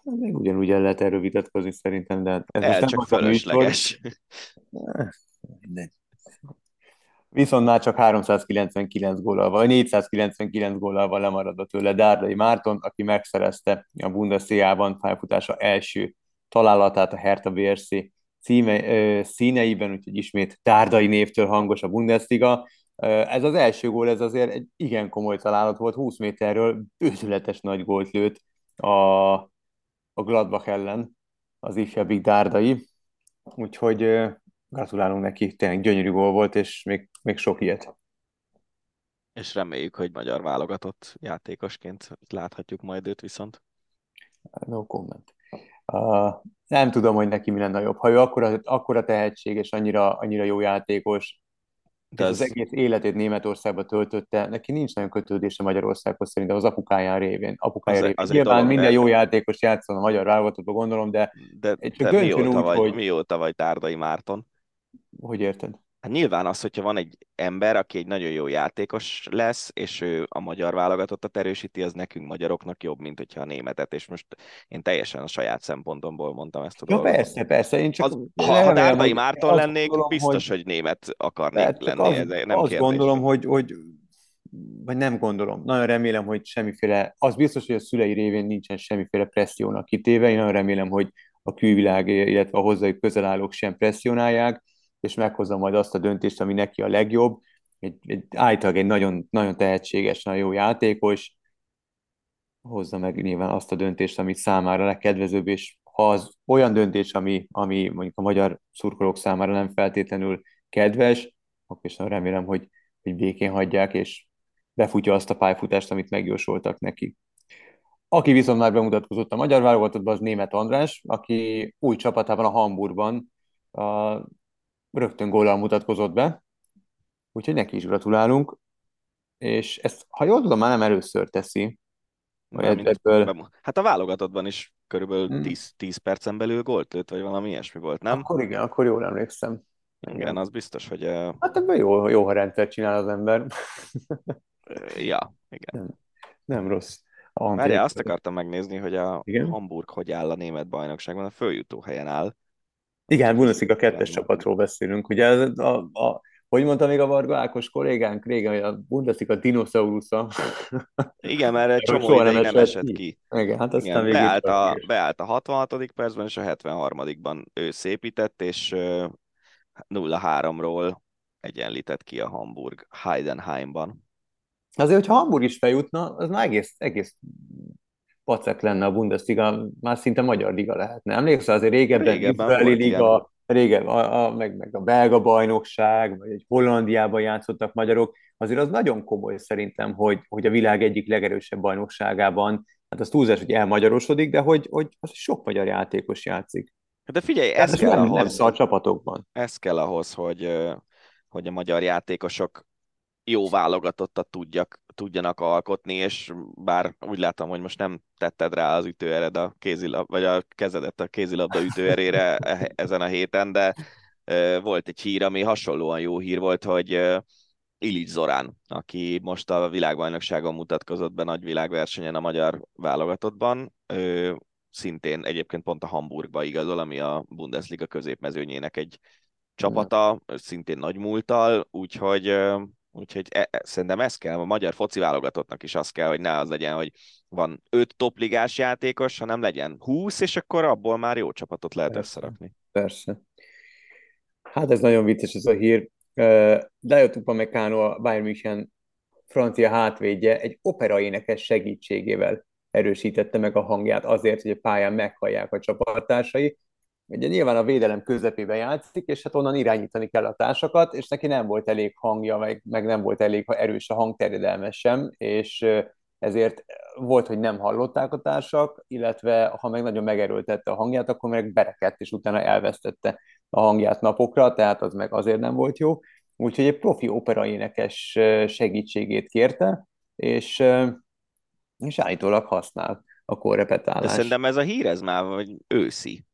Még ugyanúgy el lehet erről vitatkozni szerintem, de ez El, csak fölösleges. Mindegy. Viszont már csak 399 góllal, vagy 499 góllal van lemaradva tőle Dárdai Márton, aki megszerezte a Bundesliga-ban pályafutása első találatát a Hertha BRC címe, ö, színeiben, úgyhogy ismét Dárdai névtől hangos a Bundesliga. Ez az első gól, ez azért egy igen komoly találat volt, 20 méterről bőzületes nagy gólt lőtt a, a Gladbach ellen az ifjabbik Dárdai, úgyhogy gratulálunk neki, tényleg gyönyörű gól volt, és még, még sok ilyet. És reméljük, hogy magyar válogatott játékosként láthatjuk majd őt viszont. No comment. Uh, nem tudom, hogy neki mi lenne jobb. Ha ő akkora, akkora tehetség és annyira, annyira jó játékos, de az... az egész életét Németországba töltötte, neki nincs nagyon kötődése Magyarországhoz szerintem az apukáján révén. Apukája az, révén. Az Nyilván minden jó játékos játszol a magyar válogatottba, gondolom, de, de, de mióta, úgy, vagy, hogy... mióta vagy Tárdai Márton? Hogy érted? Hát nyilván az, hogyha van egy ember, aki egy nagyon jó játékos lesz, és ő a magyar válogatottat erősíti, az nekünk magyaroknak jobb, mint hogyha a németet, és most én teljesen a saját szempontomból mondtam ezt a ja, dolgot. persze, persze, én csak... Az, ha, ha Dárdai Márton lennék, gondolom, biztos, hogy, hogy német akarnék lenni. Az, ez nem azt kérdés. gondolom, hogy, hogy vagy nem gondolom, nagyon remélem, hogy semmiféle, az biztos, hogy a szülei révén nincsen semmiféle pressziónak kitéve, én nagyon remélem, hogy a külvilág, illetve a hozzájuk közel állók sem presszionálják, és meghozza majd azt a döntést, ami neki a legjobb. Egy, egy általában egy nagyon, nagyon tehetséges, nagyon jó játékos, hozza meg nyilván azt a döntést, amit számára legkedvezőbb, és ha az olyan döntés, ami, ami mondjuk a magyar szurkolók számára nem feltétlenül kedves, akkor is remélem, hogy, hogy békén hagyják, és befutja azt a pályafutást, amit megjósoltak neki. Aki viszont már bemutatkozott a magyar válogatottban, az német András, aki új csapatában a Hamburgban a rögtön góllal mutatkozott be, úgyhogy neki is gratulálunk, és ezt, ha jól tudom, már nem először teszi. Nem, ebből... Hát a válogatottban is körülbelül 10, 10 hmm. percen belül gólt lőtt, vagy valami ilyesmi volt, nem? Akkor igen, akkor jól emlékszem. Igen, igen az biztos, hogy... Uh... Hát ebben jó, jó, ha rendszer csinál az ember. ja, igen. Nem, nem rossz. Várjál, azt akartam megnézni, hogy a igen? Hamburg hogy áll a német bajnokságban, a följutó helyen áll, igen, Bundesliga kettes csapatról beszélünk. Ugye a, a, hogy mondta még a Varga Ákos kollégánk régen, hogy a Bundesliga dinoszaurusza. Igen, mert egy csomó ideig nem esett ki. ki. Igen, hát aztán Igen, beállt, a, beállt a 66. percben, és a 73-ban ő szépített, és 0-3-ról egyenlített ki a Hamburg Heidenheimban. Azért, hogyha Hamburg is feljutna, az már egész, egész pacek lenne a Bundesliga, már szinte magyar liga lehetne. Emlékszel, azért régebben, régebben Izraeli liga, régebben, a, a, meg, meg a belga bajnokság, vagy egy Hollandiában játszottak magyarok, azért az nagyon komoly szerintem, hogy, hogy a világ egyik legerősebb bajnokságában, hát az túlzás, hogy elmagyarosodik, de hogy, hogy az sok magyar játékos játszik. De figyelj, ez, ez kell nem, ahhoz, nem a csapatokban. Ez kell ahhoz, hogy, hogy a magyar játékosok jó válogatottat tudjak, tudjanak alkotni, és bár úgy látom, hogy most nem tetted rá az ütőered a kézilab, vagy a kezedet a kézilabda ütőerére e, ezen a héten, de volt egy hír, ami hasonlóan jó hír volt, hogy Ilic Zorán, aki most a világbajnokságon mutatkozott be nagy világversenyen a magyar válogatottban, ő szintén egyébként pont a Hamburgba igazol, ami a Bundesliga középmezőnyének egy csapata, szintén nagy múltal, úgyhogy Úgyhogy e, e, szerintem ez kell, a magyar foci válogatottnak is az kell, hogy ne az legyen, hogy van öt topligás játékos, hanem legyen 20, és akkor abból már jó csapatot lehet Persze. összerakni. Persze. Hát ez nagyon vicces ez a hír. Dajot Upamecano, a Bayern München francia hátvédje egy operaénekes segítségével erősítette meg a hangját azért, hogy a pályán meghallják a csapattársai, ugye nyilván a védelem közepébe játszik, és hát onnan irányítani kell a társakat, és neki nem volt elég hangja, meg, meg nem volt elég erős a hangterjedelme sem, és ezért volt, hogy nem hallották a társak, illetve ha meg nagyon megerőltette a hangját, akkor meg berekedt, és utána elvesztette a hangját napokra, tehát az meg azért nem volt jó. Úgyhogy egy profi operaénekes segítségét kérte, és, és állítólag használ a korrepetálás. De szerintem ez a hír, ez már vagy őszi.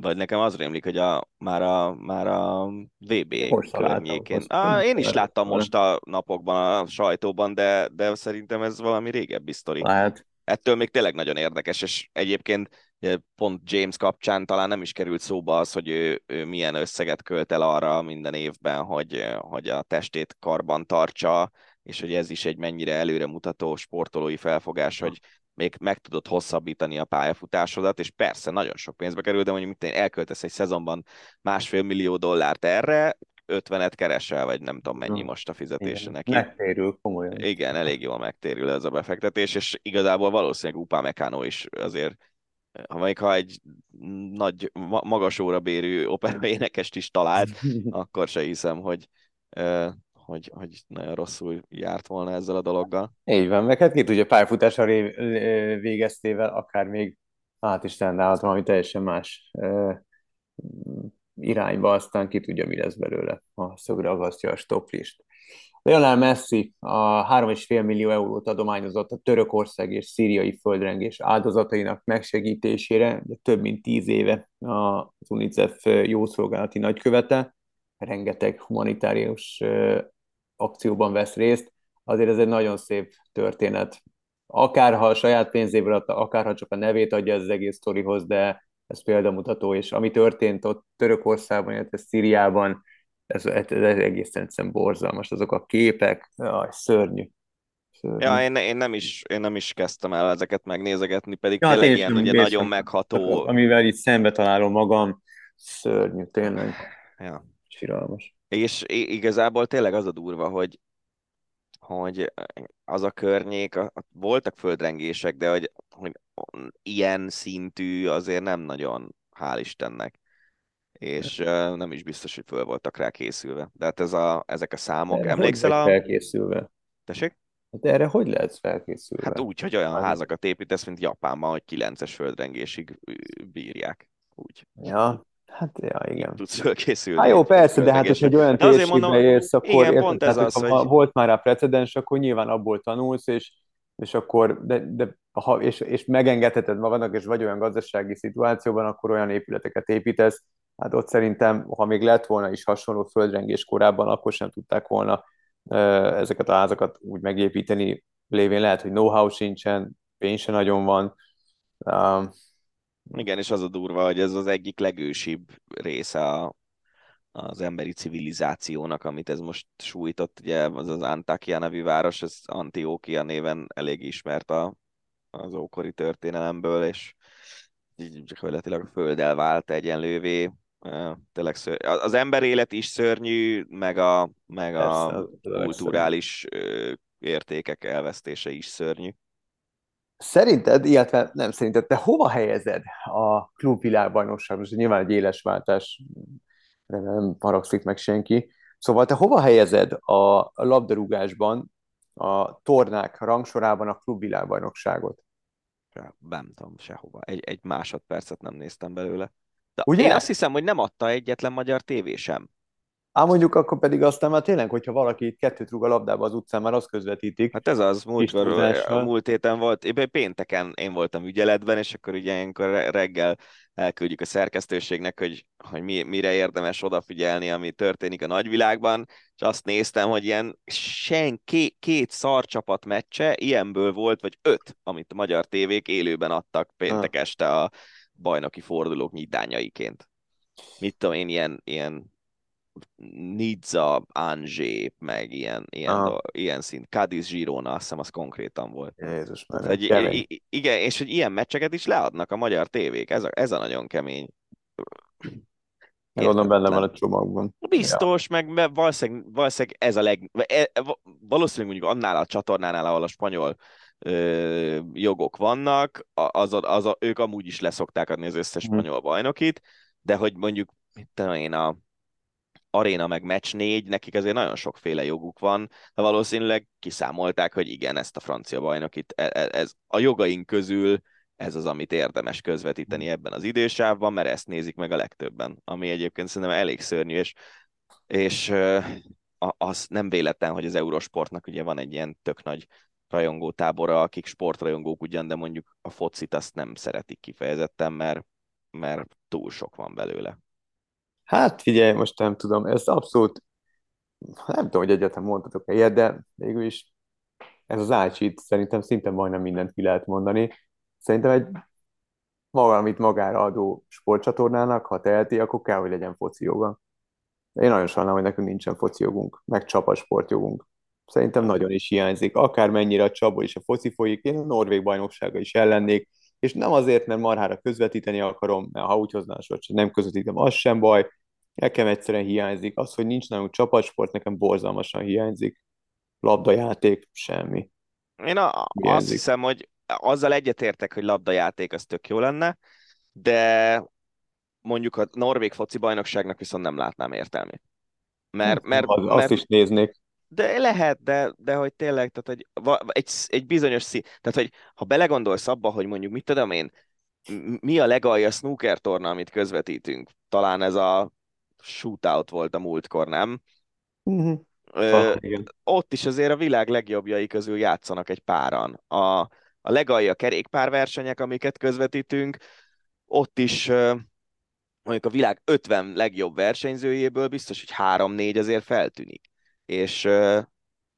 Vagy nekem az rémlik, hogy a, már, a, már a VB környékén. Ah, én is láttam most a napokban a sajtóban, de, de szerintem ez valami régebbi sztori. Lehet. Ettől még tényleg nagyon érdekes, és egyébként pont James kapcsán talán nem is került szóba az, hogy ő, ő milyen összeget költ el arra minden évben, hogy, hogy a testét karban tartsa, és hogy ez is egy mennyire előremutató sportolói felfogás, hogy még meg tudod hosszabbítani a pályafutásodat, és persze nagyon sok pénzbe kerül, de mondjuk mit elköltesz egy szezonban másfél millió dollárt erre, 50-et keresel, vagy nem tudom mennyi most a fizetése Igen, neki. Megtérül, komolyan. Igen, elég jól megtérül ez a befektetés, és igazából valószínűleg Upá Meccano is azért ha még ha egy nagy, magas órabérű opera énekest is talált, akkor se hiszem, hogy hogy, hogy nagyon rosszul járt volna ezzel a dologgal. Így van, meg hát ki tudja, pályafutással végeztével akár még át is tendálhat valami teljesen más irányba, aztán ki tudja, mi lesz belőle, ha szögre agasztja a stoplist. Lionel Messi a 3,5 millió eurót adományozott a törökország és szíriai földrengés áldozatainak megsegítésére, de több mint tíz éve az UNICEF jószolgálati nagykövete, rengeteg humanitárius akcióban vesz részt, azért ez egy nagyon szép történet. Akárha a saját pénzéből adta, akárha csak a nevét adja az egész sztorihoz, de ez példamutató, és ami történt ott Törökországban, illetve Szíriában, ez, ez, ez egészen egyszerűen borzalmas, azok a képek, jaj, szörnyű. szörnyű. Ja, én, én, nem is, én nem is kezdtem el ezeket megnézegetni, pedig ja, tényleg ilyen ugye nagyon megható. Amivel itt szembe találom magam, szörnyű, tényleg. Ja. Siralmas. És igazából tényleg az a durva, hogy hogy az a környék, voltak földrengések, de hogy, hogy ilyen szintű azért nem nagyon, hál' Istennek. És uh, nem is biztos, hogy föl voltak rá készülve. De hát ez a, ezek a számok, erre emlékszel a... felkészülve? Tessék? Hát erre hogy lehet felkészülve? Hát úgy, hogy olyan házakat építesz, mint Japánban, hogy 9-es földrengésig bírják. Úgy. Ja, Hát, ja, igen. Tudsz fölkészülni. Hát jó, persze, de hát, hogy egy olyan térségbe érsz, akkor igen, érted, pont ez hát, az, hogy... Volt már rá precedens, akkor nyilván abból tanulsz, és, és akkor, de, de ha, és, és megengedheted magadnak, és vagy olyan gazdasági szituációban, akkor olyan épületeket építesz, hát ott szerintem, ha még lett volna is hasonló földrengés korábban, akkor sem tudták volna ezeket a házakat úgy megépíteni, lévén lehet, hogy know-how sincsen, pénz se nagyon van, igen, és az a durva, hogy ez az egyik legősibb része a, az emberi civilizációnak, amit ez most sújtott, ugye az az Antakya nevű város, ez Antiókia néven elég ismert a, az ókori történelemből, és így gyakorlatilag a földdel vált egyenlővé. Tényleg ször... Az ember élet is szörnyű, meg a, meg a kulturális értékek elvesztése is szörnyű. Szerinted, illetve nem szerinted, te hova helyezed a klubvilágbajnokság? Most nyilván egy éles váltás, nem haragszik meg senki. Szóval te hova helyezed a labdarúgásban, a tornák rangsorában a klubvilágbajnokságot? Nem tudom, sehova. Egy, egy másodpercet nem néztem belőle. De Ugye? Én azt hiszem, hogy nem adta egyetlen magyar tévé sem. Ám mondjuk akkor pedig aztán már tényleg, hogyha valaki itt kettőt rúg a labdába az utcán, már azt közvetítik. Hát ez az, múlt, a múlt héten volt, éppen pénteken én voltam ügyeletben, és akkor ugye ilyenkor reggel elküldjük a szerkesztőségnek, hogy, hogy mi, mire érdemes odafigyelni, ami történik a nagyvilágban, és azt néztem, hogy ilyen sen két, két szarcsapat meccse, ilyenből volt, vagy öt, amit a magyar tévék élőben adtak péntek este a bajnoki fordulók nyitányaiként. Mit tudom én, ilyen, ilyen Nizza, Angé, meg ilyen, ilyen, ah. do, ilyen szint, Cadiz Girona, azt hiszem az konkrétan volt. Jézus már, egy, igen, és hogy ilyen meccseket is leadnak a magyar tévék, ez a, ez a nagyon kemény. Gondolom benne van a csomagban. Biztos, ja. meg valószínűleg, valószínűleg ez a leg... E, valószínűleg mondjuk annál a csatornánál, ahol a spanyol ö, jogok vannak, az, a, az a, ők amúgy is leszokták adni az összes hmm. spanyol bajnokit, de hogy mondjuk, mit tudom én, a aréna meg meccs négy, nekik azért nagyon sokféle joguk van, de valószínűleg kiszámolták, hogy igen, ezt a francia bajnokit, ez, e, ez a jogaink közül ez az, amit érdemes közvetíteni ebben az idősávban, mert ezt nézik meg a legtöbben, ami egyébként szerintem elég szörnyű, és, és az nem véletlen, hogy az Eurosportnak ugye van egy ilyen tök nagy rajongó tábora, akik sportrajongók ugyan, de mondjuk a focit azt nem szeretik kifejezetten, mert, mert túl sok van belőle. Hát figyelj, most nem tudom, ez abszolút, nem tudom, hogy egyáltalán mondhatok-e ilyet, de végül is ez az ácsit szerintem szinte majdnem mindent ki lehet mondani. Szerintem egy maga, amit magára adó sportcsatornának, ha teheti, akkor kell, hogy legyen foci joga. Én nagyon sajnálom, hogy nekünk nincsen foci jogunk, meg csapasportjogunk. Szerintem nagyon is hiányzik. Akármennyire a csapból is a foci folyik, én a Norvég bajnoksága is ellennék, és nem azért, mert marhára közvetíteni akarom, mert ha úgy hozná a sort, nem közvetítem, az sem baj, nekem egyszerűen hiányzik. Az, hogy nincs nálunk csapatsport, nekem borzalmasan hiányzik. Labdajáték, semmi. Én a, azt hiszem, hogy azzal egyetértek, hogy labdajáték az tök jó lenne, de mondjuk a Norvég foci bajnokságnak viszont nem látnám értelmét. Mert, mert, az, mert, azt is néznék. De lehet, de, de hogy tényleg, tehát hogy egy, egy bizonyos szín, tehát hogy ha belegondolsz abba, hogy mondjuk mit tudom én, mi a legalja snooker torna, amit közvetítünk? Talán ez a shootout volt a múltkor, nem? Uh-huh. Ö, ah, ott is azért a világ legjobbjai közül játszanak egy páran. A, a legalja kerékpárversenyek, amiket közvetítünk, ott is mondjuk a világ 50 legjobb versenyzőjéből biztos, hogy 3-4 azért feltűnik. És,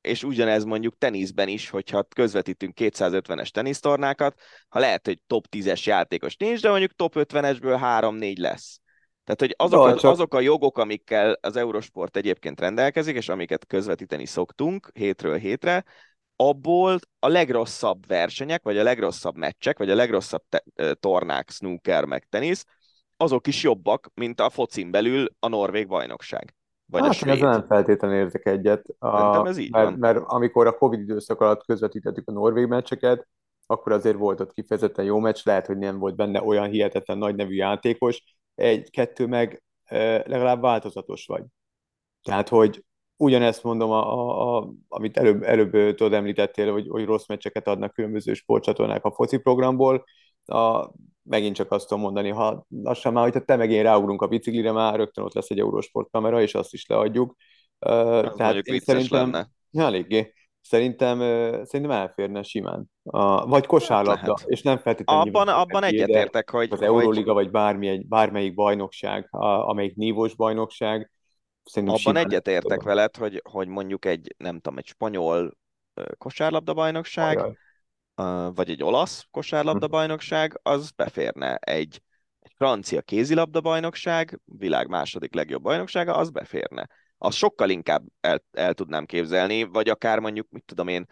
és ugyanez mondjuk teniszben is, hogyha közvetítünk 250-es tenisztornákat, ha lehet, hogy top 10-es játékos nincs, de mondjuk top 50-esből 3-4 lesz. Tehát, hogy azok, csak... azok a jogok, amikkel az Eurosport egyébként rendelkezik, és amiket közvetíteni szoktunk hétről hétre, abból a legrosszabb versenyek, vagy a legrosszabb meccsek, vagy a legrosszabb te- tornák, snooker, meg tenisz, azok is jobbak, mint a focin belül a norvég bajnokság. Vagy hát, a svéd. nem feltétlenül értek egyet. A, ez így mert, van. mert amikor a Covid időszak alatt közvetítettük a norvég meccseket, akkor azért volt ott kifejezetten jó meccs, lehet, hogy nem volt benne olyan hihetetlen nagy nevű játékos, egy-kettő meg legalább változatos vagy. Tehát, hogy ugyanezt mondom, a, a, a, amit előbb, előbb tudod említettél, hogy, hogy rossz meccseket adnak különböző sportcsatornák a foci programból, a, megint csak azt tudom mondani, ha lassan már, hogyha te meg én ráugrunk a biciklire, már rögtön ott lesz egy Eurosport kamera, és azt is leadjuk. Uh, Tehát én szerintem, lenne. Ja, eléggé. Szerintem, szerintem elférne simán. Uh, vagy kosárlabda, hát és nem feltétlenül... Abban, abban egyetértek, hogy... Az Euroliga, hogy... vagy bármi, bármelyik bajnokság, a, amelyik nívós bajnokság, Szerintem abban egyetértek veled, hogy, hogy mondjuk egy, nem tudom, egy spanyol kosárlabda bajnokság, Ajaj vagy egy olasz kosárlabda bajnokság, az beférne egy, egy francia kézilabda bajnokság, világ második legjobb bajnoksága, az beférne. Az sokkal inkább el, el tudnám képzelni, vagy akár mondjuk, mit tudom én,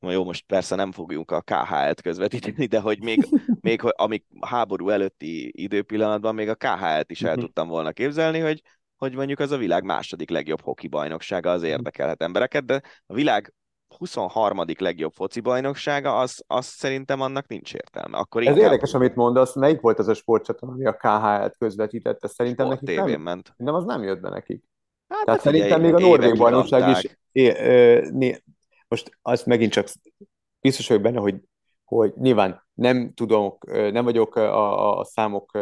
jó, most persze nem fogjuk a KHL-t közvetíteni, de hogy még, még amik háború előtti időpillanatban még a KHL-t is el mhm. tudtam volna képzelni, hogy, hogy mondjuk az a világ második legjobb hoki bajnoksága, az érdekelhet embereket, de a világ 23. legjobb foci bajnoksága, az, az szerintem annak nincs értelme. Akkor Ez érdekes, amit mondasz. Melyik volt az a sportcsatorna, ami a KHL-t közvetítette? Szerintem Sport nekik nem, ment. Nem, az nem jött be nekik. Hát, Tehát szerintem még a Norvég bajnokság is... É, ö, né, most azt megint csak biztos vagyok benne, hogy, hogy nyilván nem tudok, nem vagyok a, a számok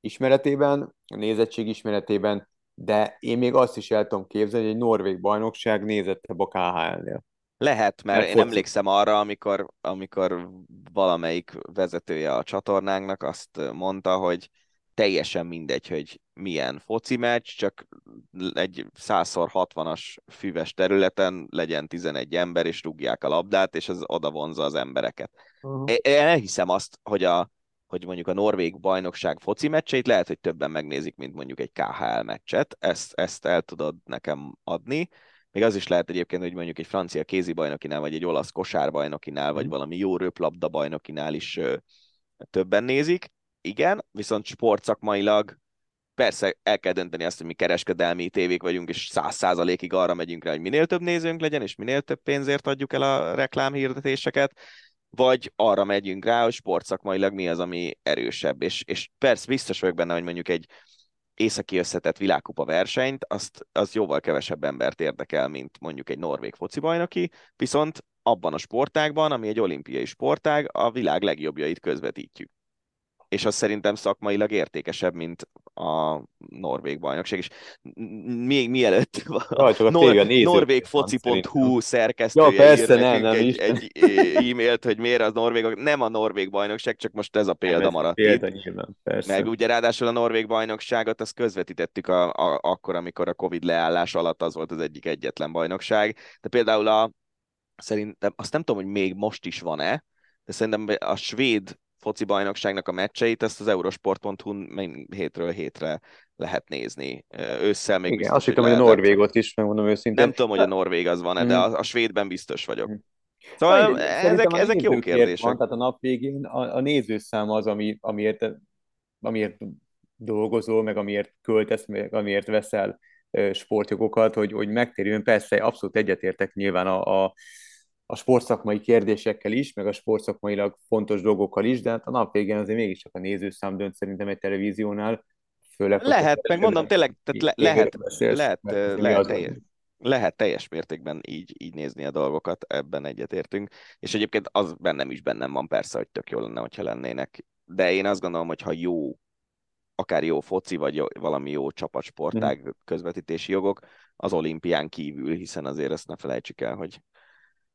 ismeretében, a nézettség ismeretében, de én még azt is el tudom képzelni, hogy egy norvég bajnokság nézettebb a KHL-nél. Lehet, mert, mert én emlékszem arra, amikor, amikor valamelyik vezetője a csatornánknak azt mondta, hogy teljesen mindegy, hogy milyen foci meccs, csak egy 100x60-as füves területen legyen 11 ember, és rúgják a labdát, és ez oda vonza az embereket. Uh-huh. Én elhiszem azt, hogy, a, hogy mondjuk a Norvég bajnokság foci meccseit lehet, hogy többen megnézik, mint mondjuk egy KHL meccset, ezt, ezt el tudod nekem adni, még az is lehet egyébként, hogy mondjuk egy francia kézibajnokinál, vagy egy olasz kosárbajnokinál, vagy mhm. valami jó röplabda bajnokinál is ö, többen nézik. Igen, viszont sportszakmailag persze el kell dönteni azt, hogy mi kereskedelmi tévék vagyunk, és száz százalékig arra megyünk rá, hogy minél több nézőnk legyen, és minél több pénzért adjuk el a reklámhirdetéseket, vagy arra megyünk rá, hogy sportszakmailag mi az, ami erősebb. És, és persze biztos vagyok benne, hogy mondjuk egy északi összetett világkupa versenyt, azt, az jóval kevesebb embert érdekel, mint mondjuk egy norvég focibajnoki, viszont abban a sportágban, ami egy olimpiai sportág, a világ legjobbjait közvetítjük. És az szerintem szakmailag értékesebb, mint a norvég bajnokság. És még mielőtt a Nor- norvégfoci.hu szerkesztője ja, persze, nem, nem, egy, egy e-mailt, hogy miért az norvég, nem a norvég bajnokság, csak most ez a példa nem, maradt példa, itt. Nyilván, persze. Meg ugye ráadásul a norvég bajnokságot azt közvetítettük a, a, akkor, amikor a Covid leállás alatt az volt az egyik egyetlen bajnokság. De például a, szerintem, azt nem tudom, hogy még most is van-e, de szerintem a svéd foci bajnokságnak a meccseit, ezt az eurosport.hu-n hétről hétre lehet nézni. Ősszel még Igen, azt hittem, hogy a Norvégot is, megmondom őszintén. Nem tudom, hogy a Norvég az van-e, de a, a svédben biztos vagyok. Szóval Majd, ezek, ezek jó kérdések. Van, tehát a nap végén a, a nézőszám az, ami, amiért, amiért dolgozol, meg amiért költesz, meg amiért veszel sportjogokat, hogy, hogy megtérjön. Persze, abszolút egyetértek nyilván a, a a sportszakmai kérdésekkel is, meg a sportszakmailag fontos dolgokkal is, de hát a nap végén azért mégiscsak a nézőszám dönt szerintem egy televíziónál, főleg... Lehet, meg mondom, tényleg, tehát le, lehet, beszélsz, lehet, lehet, lehet Lehet teljes mértékben így, így nézni a dolgokat, ebben egyetértünk. És egyébként az bennem is bennem van persze, hogy tök jó lenne, hogyha lennének. De én azt gondolom, hogy ha jó, akár jó foci, vagy jó, valami jó csapatsportág mm. közvetítési jogok, az olimpián kívül, hiszen azért ezt ne felejtsük el, hogy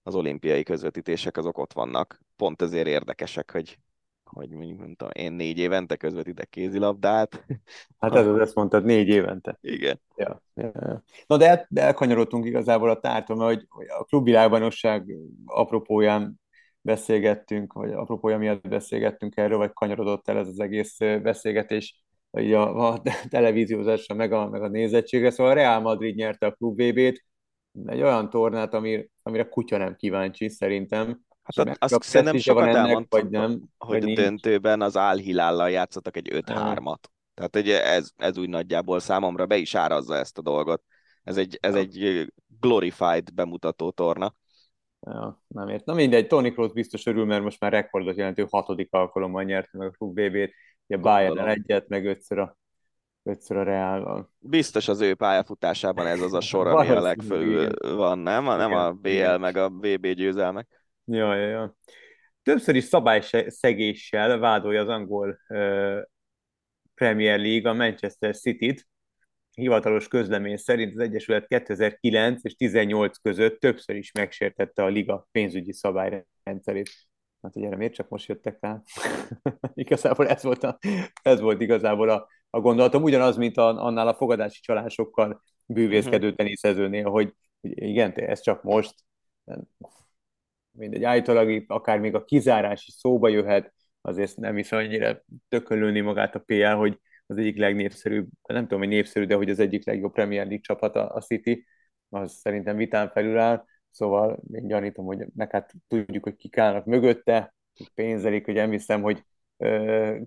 az olimpiai közvetítések azok ott vannak. Pont ezért érdekesek, hogy hogy mondjuk, nem tudom, én négy évente közvetítek kézilabdát. Hát ez az, ezt mondtad, négy évente. Igen. Ja, ja, ja. Na de, el, de elkanyarodtunk igazából a tártól, mert hogy a klubvilágbanosság apropóján beszélgettünk, vagy apropója miatt beszélgettünk erről, vagy kanyarodott el ez az egész beszélgetés a, a televíziózásra, meg a, meg a nézettségre. Szóval a Real Madrid nyerte a klub VB-t, egy olyan tornát, amire, amire kutya nem kíváncsi, szerintem. Hát azt, azt szerintem sokat elmondtam, vagy nem, hogy a döntőben az Álhilállal játszottak egy 5-3-at. Tehát egy, ez, ez úgy nagyjából számomra be is árazza ezt a dolgot. Ez egy, ez ja. egy glorified bemutató torna. Ja, nem ért. Na mindegy, Tony Kroos biztos örül, mert most már rekordot jelentő hatodik alkalommal nyerte meg a klub BB-t. Ugye Bayern egyet, meg ötször a, ötször a Real-val. Biztos az ő pályafutásában ez az a sor, ami a legfölül van, nem? Nem a BL meg a BB győzelmek. Ja, ja, ja. Többször is szabályszegéssel vádolja az angol Premier League a Manchester City-t. Hivatalos közlemény szerint az Egyesület 2009 és 18 között többször is megsértette a liga pénzügyi szabályrendszerét. Hát, hogy erre miért csak most jöttek rá? igazából ez volt, a, ez volt igazából a, a gondolatom. Ugyanaz, mint a, annál a fogadási csalásokkal bűvészkedő mhm. teniszezőnél, hogy, hogy igen, ez csak most mindegy, állítólag akár még a kizárás is szóba jöhet, azért nem is annyira tökölőni magát a PL, hogy az egyik legnépszerűbb, nem tudom, hogy népszerű, de hogy az egyik legjobb Premier League csapat a, a City, az szerintem vitán felül áll, szóval én gyanítom, hogy meg hát tudjuk, hogy kik állnak mögötte, pénzelik, hogy nem hiszem, hogy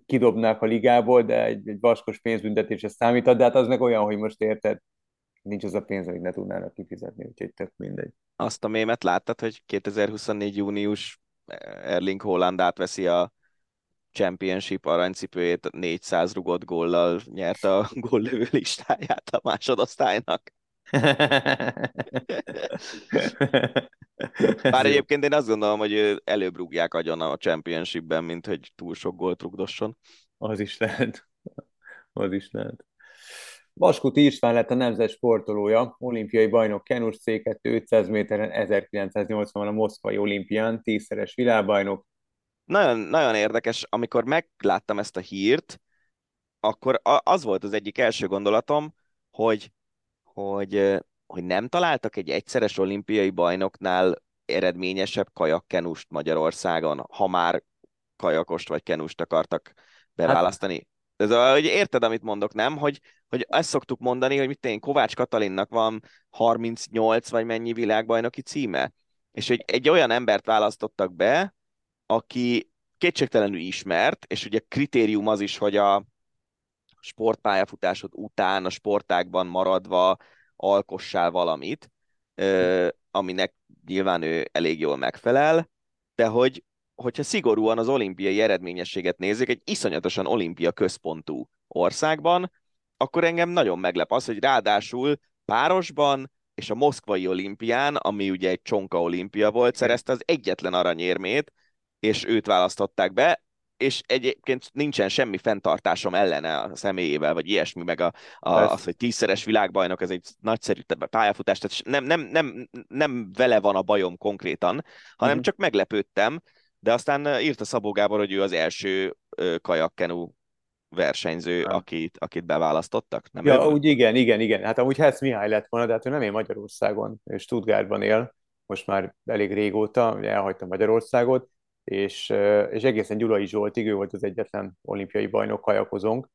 kidobnák a ligából, de egy, egy vaskos pénzbüntetésre számít, de hát az meg olyan, hogy most érted, nincs az a pénz, amit ne tudnának kifizetni, úgyhogy tök mindegy. Azt a mémet láttad, hogy 2024. június Erling Holland átveszi a Championship aranycipőjét 400 rugott góllal nyerte a góllövő listáját a másodosztálynak. Bár egyébként én azt gondolom, hogy előbb rúgják agyon a Championshipben, mint hogy túl sok gólt rugdosson. Az is lehet. Az is lehet. Vaskuti István lett a nemzet sportolója, olimpiai bajnok kenus C2 500 méteren 1980-ban a Moszkvai olimpián, tízszeres világbajnok. Nagyon, nagyon érdekes, amikor megláttam ezt a hírt, akkor az volt az egyik első gondolatom, hogy, hogy, hogy nem találtak egy egyszeres olimpiai bajnoknál eredményesebb kajakkenust Magyarországon, ha már kajakost vagy kenust akartak beválasztani. Hát, ez a, hogy érted, amit mondok, nem? Hogy, hogy ezt szoktuk mondani, hogy mit én, Kovács Katalinnak van 38 vagy mennyi világbajnoki címe, és hogy egy olyan embert választottak be, aki kétségtelenül ismert, és ugye kritérium az is, hogy a sportpályafutásod után, a sportákban maradva alkossál valamit, aminek nyilván ő elég jól megfelel, de hogy hogyha szigorúan az olimpiai eredményességet nézzük, egy iszonyatosan olimpia központú országban, akkor engem nagyon meglep az, hogy ráadásul párosban és a moszkvai olimpián, ami ugye egy csonka olimpia volt, szerezte az egyetlen aranyérmét, és őt választották be, és egyébként nincsen semmi fenntartásom ellene a személyével, vagy ilyesmi, meg a, a, az, hogy tízszeres világbajnok, ez egy nagyszerű pályafutás, tehát nem, nem, nem, nem vele van a bajom konkrétan, hanem mm. csak meglepődtem, de aztán írta Szabó Gábor, hogy ő az első kajakkenu versenyző, akit, akit beválasztottak? Nem ja, ő? úgy igen, igen, igen. Hát amúgy Hesz Mihály lett volna, de hát ő nem él Magyarországon, és Stuttgartban él, most már elég régóta, elhagyta Magyarországot, és, és egészen Gyulai Zsoltig, ő volt az egyetlen olimpiai bajnok kajakozónk,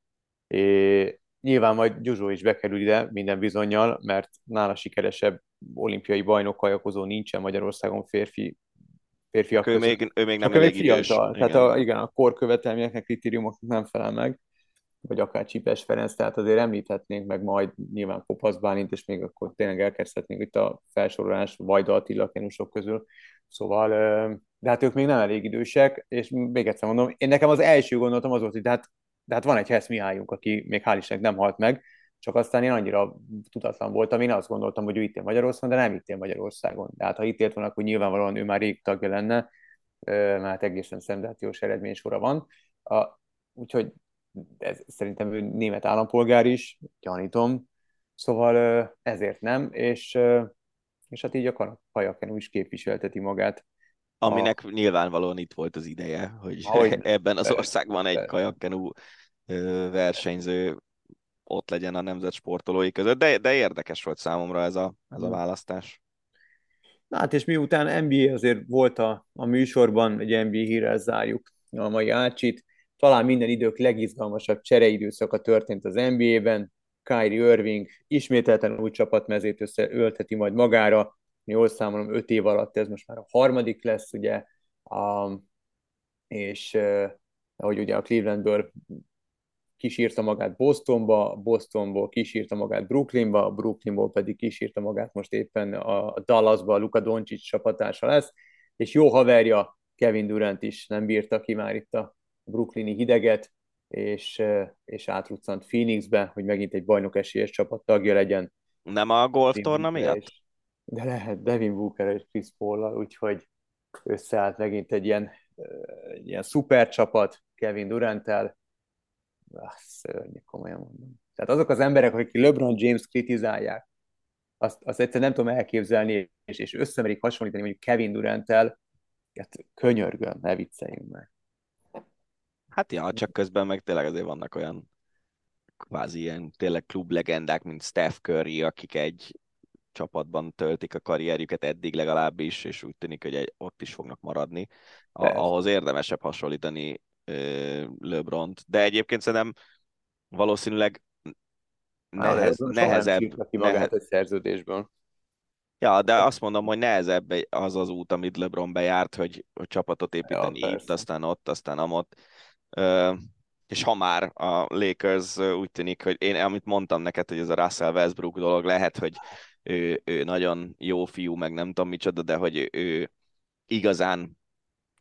és nyilván majd Gyuzsó is bekerül ide minden bizonyal, mert nála sikeresebb olimpiai bajnok kajakozó nincsen Magyarországon férfi férfiak ő még, ő még nem Csak elég idős. Fiatal. Igen. Tehát a, igen, a korkövetelményeknek, kritériumoknak nem felel meg, vagy akár Csipes Ferenc, tehát azért említhetnénk meg majd nyilván Kopasz Bálint, és még akkor tényleg elkezdhetnénk itt a felsorolás Vajda Attila kenusok közül. Szóval, de hát ők még nem elég idősek, és még egyszer mondom, én nekem az első gondolatom az volt, hogy de hát, de hát van egy Hesz Mihályunk, aki még hál' Istennek nem halt meg, csak aztán én annyira tudatlan voltam, én azt gondoltam, hogy ő itt él Magyarországon, de nem itt él Magyarországon. Tehát ha itt élt volna, akkor nyilvánvalóan ő már rég tagja lenne, mert egészen szenzációs eredménysora van. A, úgyhogy ez, szerintem ő német állampolgár is, gyanítom, szóval ezért nem, és, és hát így a Kajaken is képviselteti magát. Aminek a... nyilvánvalóan itt volt az ideje, hogy Ahogy ebben az országban egy kajakkenú versenyző ott legyen a nemzet sportolói között, de, de érdekes volt számomra ez a, ez a választás. Na hát és miután NBA azért volt a, a műsorban, egy NBA hírrel zárjuk a mai ácsit, talán minden idők legizgalmasabb csereidőszaka történt az NBA-ben, Kyrie Irving ismételten új csapatmezét összeölteti majd magára, jól számolom, öt év alatt ez most már a harmadik lesz, ugye, um, és uh, ahogy ugye a Clevelandből kisírta magát Bostonba, Bostonból kisírta magát Brooklynba, Brooklynból pedig kisírta magát most éppen a Dallasba, a Luka Doncic csapatársa lesz, és jó haverja Kevin Durant is nem bírta ki már itt a brooklyni hideget, és, és átruccant Phoenixbe, hogy megint egy bajnok esélyes csapat tagja legyen. Nem a golf torna miatt? De lehet, Devin Booker és Chris paul úgyhogy összeállt megint egy ilyen, egy ilyen szuper csapat Kevin Durant-tel, ah, szörnyű, komolyan mondom. Tehát azok az emberek, akik LeBron James kritizálják, azt, azt egyszerűen nem tudom elképzelni, és, és összemerik hasonlítani mondjuk Kevin Durant-tel, hát könyörgöm, ne vicceljünk meg. Hát ja, csak közben meg tényleg azért vannak olyan kvázi ilyen tényleg klub legendák, mint Steph Curry, akik egy csapatban töltik a karrierjüket eddig legalábbis, és úgy tűnik, hogy egy, ott is fognak maradni. A, ahhoz érdemesebb hasonlítani LeBron-t. De egyébként szerintem valószínűleg nehez, Na, nehezebb. Ki magát egy szerződésből. Ja, de azt mondom, hogy nehezebb az az út, amit LeBron bejárt, hogy, hogy csapatot építeni ja, itt, aztán ott, aztán amott. Uh, és ha már a Lakers úgy tűnik, hogy én, amit mondtam neked, hogy ez a Russell Westbrook dolog lehet, hogy ő, ő nagyon jó fiú, meg nem tudom micsoda, de hogy ő, igazán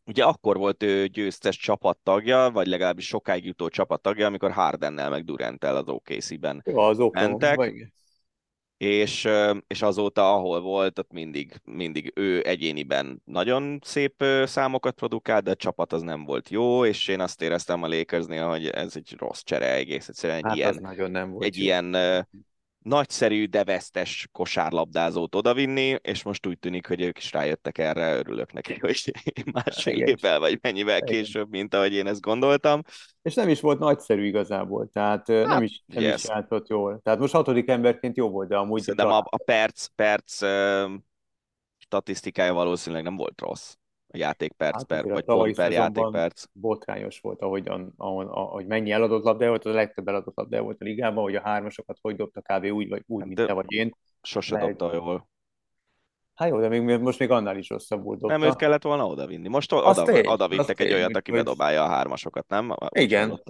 ugye akkor volt ő győztes csapattagja, vagy legalábbis sokáig jutó csapattagja, amikor Hardennel meg Duranttel az OKC-ben az mentek. Vagy és, és azóta, ahol volt, ott mindig, mindig ő egyéniben nagyon szép számokat produkált, de a csapat az nem volt jó, és én azt éreztem a Lakersnél, hogy ez egy rossz csere egész egyszerűen egy hát ilyen, nagyon nem volt egy jó. ilyen nagyszerű, de vesztes kosárlabdázót odavinni, és most úgy tűnik, hogy ők is rájöttek erre, örülök neki, hogy másfél évvel vagy mennyivel Igen. később, mint ahogy én ezt gondoltam. És nem is volt nagyszerű igazából, tehát hát, nem, is, nem yes. is játszott jól. Tehát most hatodik emberként jó volt, de amúgy... Szerintem a, a perc, perc statisztikája valószínűleg nem volt rossz játékperc, hát, per, vagy pont per játékperc. Botrányos volt, ahogyan, ahol, ahogy mennyi eladott labda volt, a legtöbb eladott labda volt a ligában, hogy a hármasokat hogy dobta kb. úgy, vagy úgy, hát, mint te vagy én. Sose Lehet... dobta jól. Hát jó, de még, most még annál is rosszabbul dobta. Nem őt kellett volna odavinni. Most oda, tény, oda vittek egy olyat, aki hogy... bedobálja a hármasokat, nem? Igen.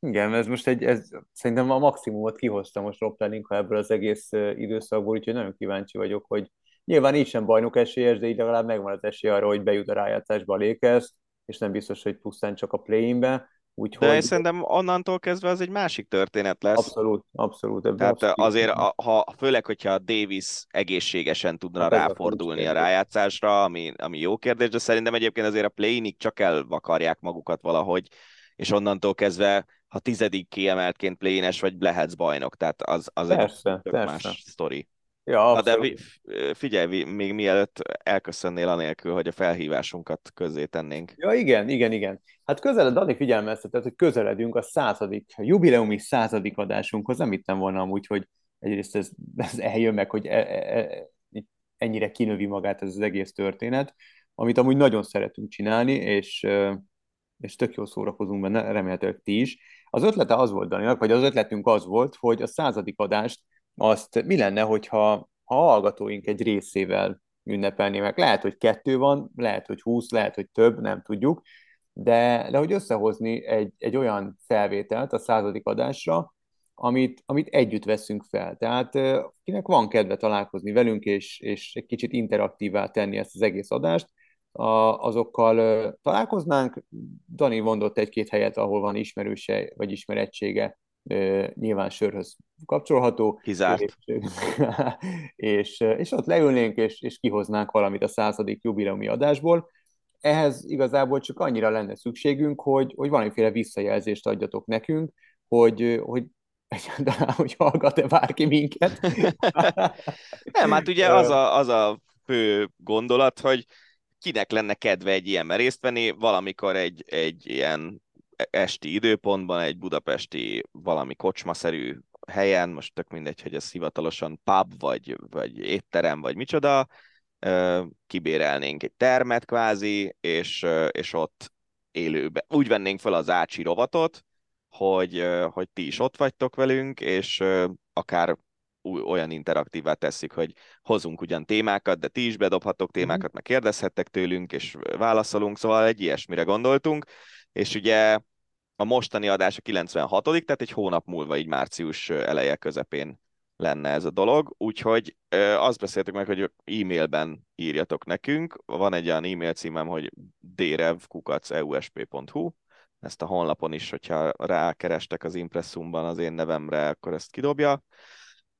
Igen, ez most egy, ez szerintem a maximumot kihozta most Rob Pelinka ebből az egész időszakból, úgyhogy nagyon kíváncsi vagyok, hogy Nyilván így sem bajnok esélyes, de így legalább megvan az esély arra, hogy bejut a rájátszásba a Lakers, és nem biztos, hogy pusztán csak a play-inbe. Úgyhogy... De szerintem onnantól kezdve az egy másik történet lesz. Abszolút, abszolút. Tehát abszolút. azért, a, ha, főleg, hogyha Davis egészségesen tudna hát ráfordulni a rájátszásra, ami, ami jó kérdés, de szerintem egyébként azért a play csak elvakarják magukat valahogy, és onnantól kezdve, ha tizedik kiemeltként play vagy lehetsz bajnok, tehát az, az persze, egy persze. más sztori. Ja, Na de figyelj, még mielőtt elköszönnél anélkül, hogy a felhívásunkat közzé tennénk. Ja, igen, igen, igen. Hát közeled, Dani figyelmeztetett, hogy közeledünk a századik, a jubileumi századik adásunkhoz. Nem hittem volna amúgy, hogy egyrészt ez, ez eljön meg, hogy e, e, e, ennyire kinövi magát ez az egész történet, amit amúgy nagyon szeretünk csinálni, és, és tök jó szórakozunk benne, remélhetőleg ti is. Az ötlete az volt, Daninak, vagy az ötletünk az volt, hogy a századik adást azt mi lenne, hogyha ha a hallgatóink egy részével ünnepelnének. Lehet, hogy kettő van, lehet, hogy húsz, lehet, hogy több, nem tudjuk, de, de hogy összehozni egy, egy olyan felvételt a századik adásra, amit, amit együtt veszünk fel. Tehát kinek van kedve találkozni velünk, és, és egy kicsit interaktívá tenni ezt az egész adást, a, azokkal találkoznánk. Dani mondott egy-két helyet, ahol van ismerőse vagy ismerettsége nyilván sörhöz kapcsolható. Kizárt. És, és, és ott leülnénk, és, és kihoznánk valamit a századik jubileumi adásból. Ehhez igazából csak annyira lenne szükségünk, hogy, hogy valamiféle visszajelzést adjatok nekünk, hogy, hogy egyáltalán, hogy hallgat-e bárki minket. Nem, hát ugye az a, az a fő gondolat, hogy kinek lenne kedve egy ilyenben részt venni, valamikor egy, egy ilyen esti időpontban, egy budapesti valami kocsmaszerű helyen, most tök mindegy, hogy ez hivatalosan pub, vagy, vagy étterem, vagy micsoda, kibérelnénk egy termet kvázi, és, és ott élőbe. Úgy vennénk fel az Ácsi rovatot, hogy, hogy ti is ott vagytok velünk, és akár olyan interaktívá teszik, hogy hozunk ugyan témákat, de ti is bedobhatok mhm. témákat, meg kérdezhettek tőlünk, és válaszolunk, szóval egy ilyesmire gondoltunk, és ugye a mostani adás a 96 tehát egy hónap múlva, így március eleje közepén lenne ez a dolog, úgyhogy azt beszéltük meg, hogy e-mailben írjatok nekünk, van egy olyan e-mail címem, hogy drevkukac.eusp.hu, ezt a honlapon is, hogyha rákerestek az impresszumban az én nevemre, akkor ezt kidobja,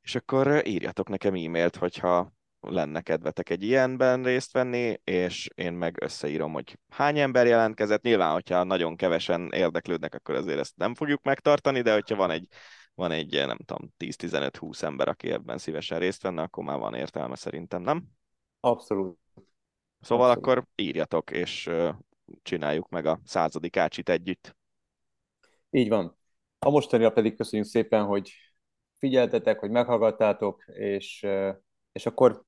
és akkor írjatok nekem e-mailt, hogyha lenne kedvetek egy ilyenben részt venni, és én meg összeírom, hogy hány ember jelentkezett. Nyilván, hogyha nagyon kevesen érdeklődnek, akkor azért ezt nem fogjuk megtartani, de hogyha van egy, van egy nem tudom, 10-15-20 ember, aki ebben szívesen részt venne, akkor már van értelme szerintem, nem? Abszolút. Szóval Abszolút. akkor írjatok, és csináljuk meg a századik ácsit együtt. Így van. A mostanira pedig köszönjük szépen, hogy figyeltetek, hogy meghallgattátok, és, és akkor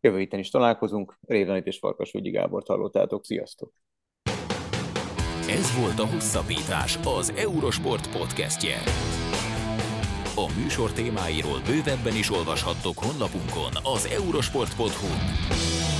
jövő héten is találkozunk. Révenit és Farkas Ügyi Gábort hallottátok. Sziasztok! Ez volt a Hosszabbítás, az Eurosport podcastje. A műsor témáiról bővebben is olvashattok honlapunkon az eurosport.hu.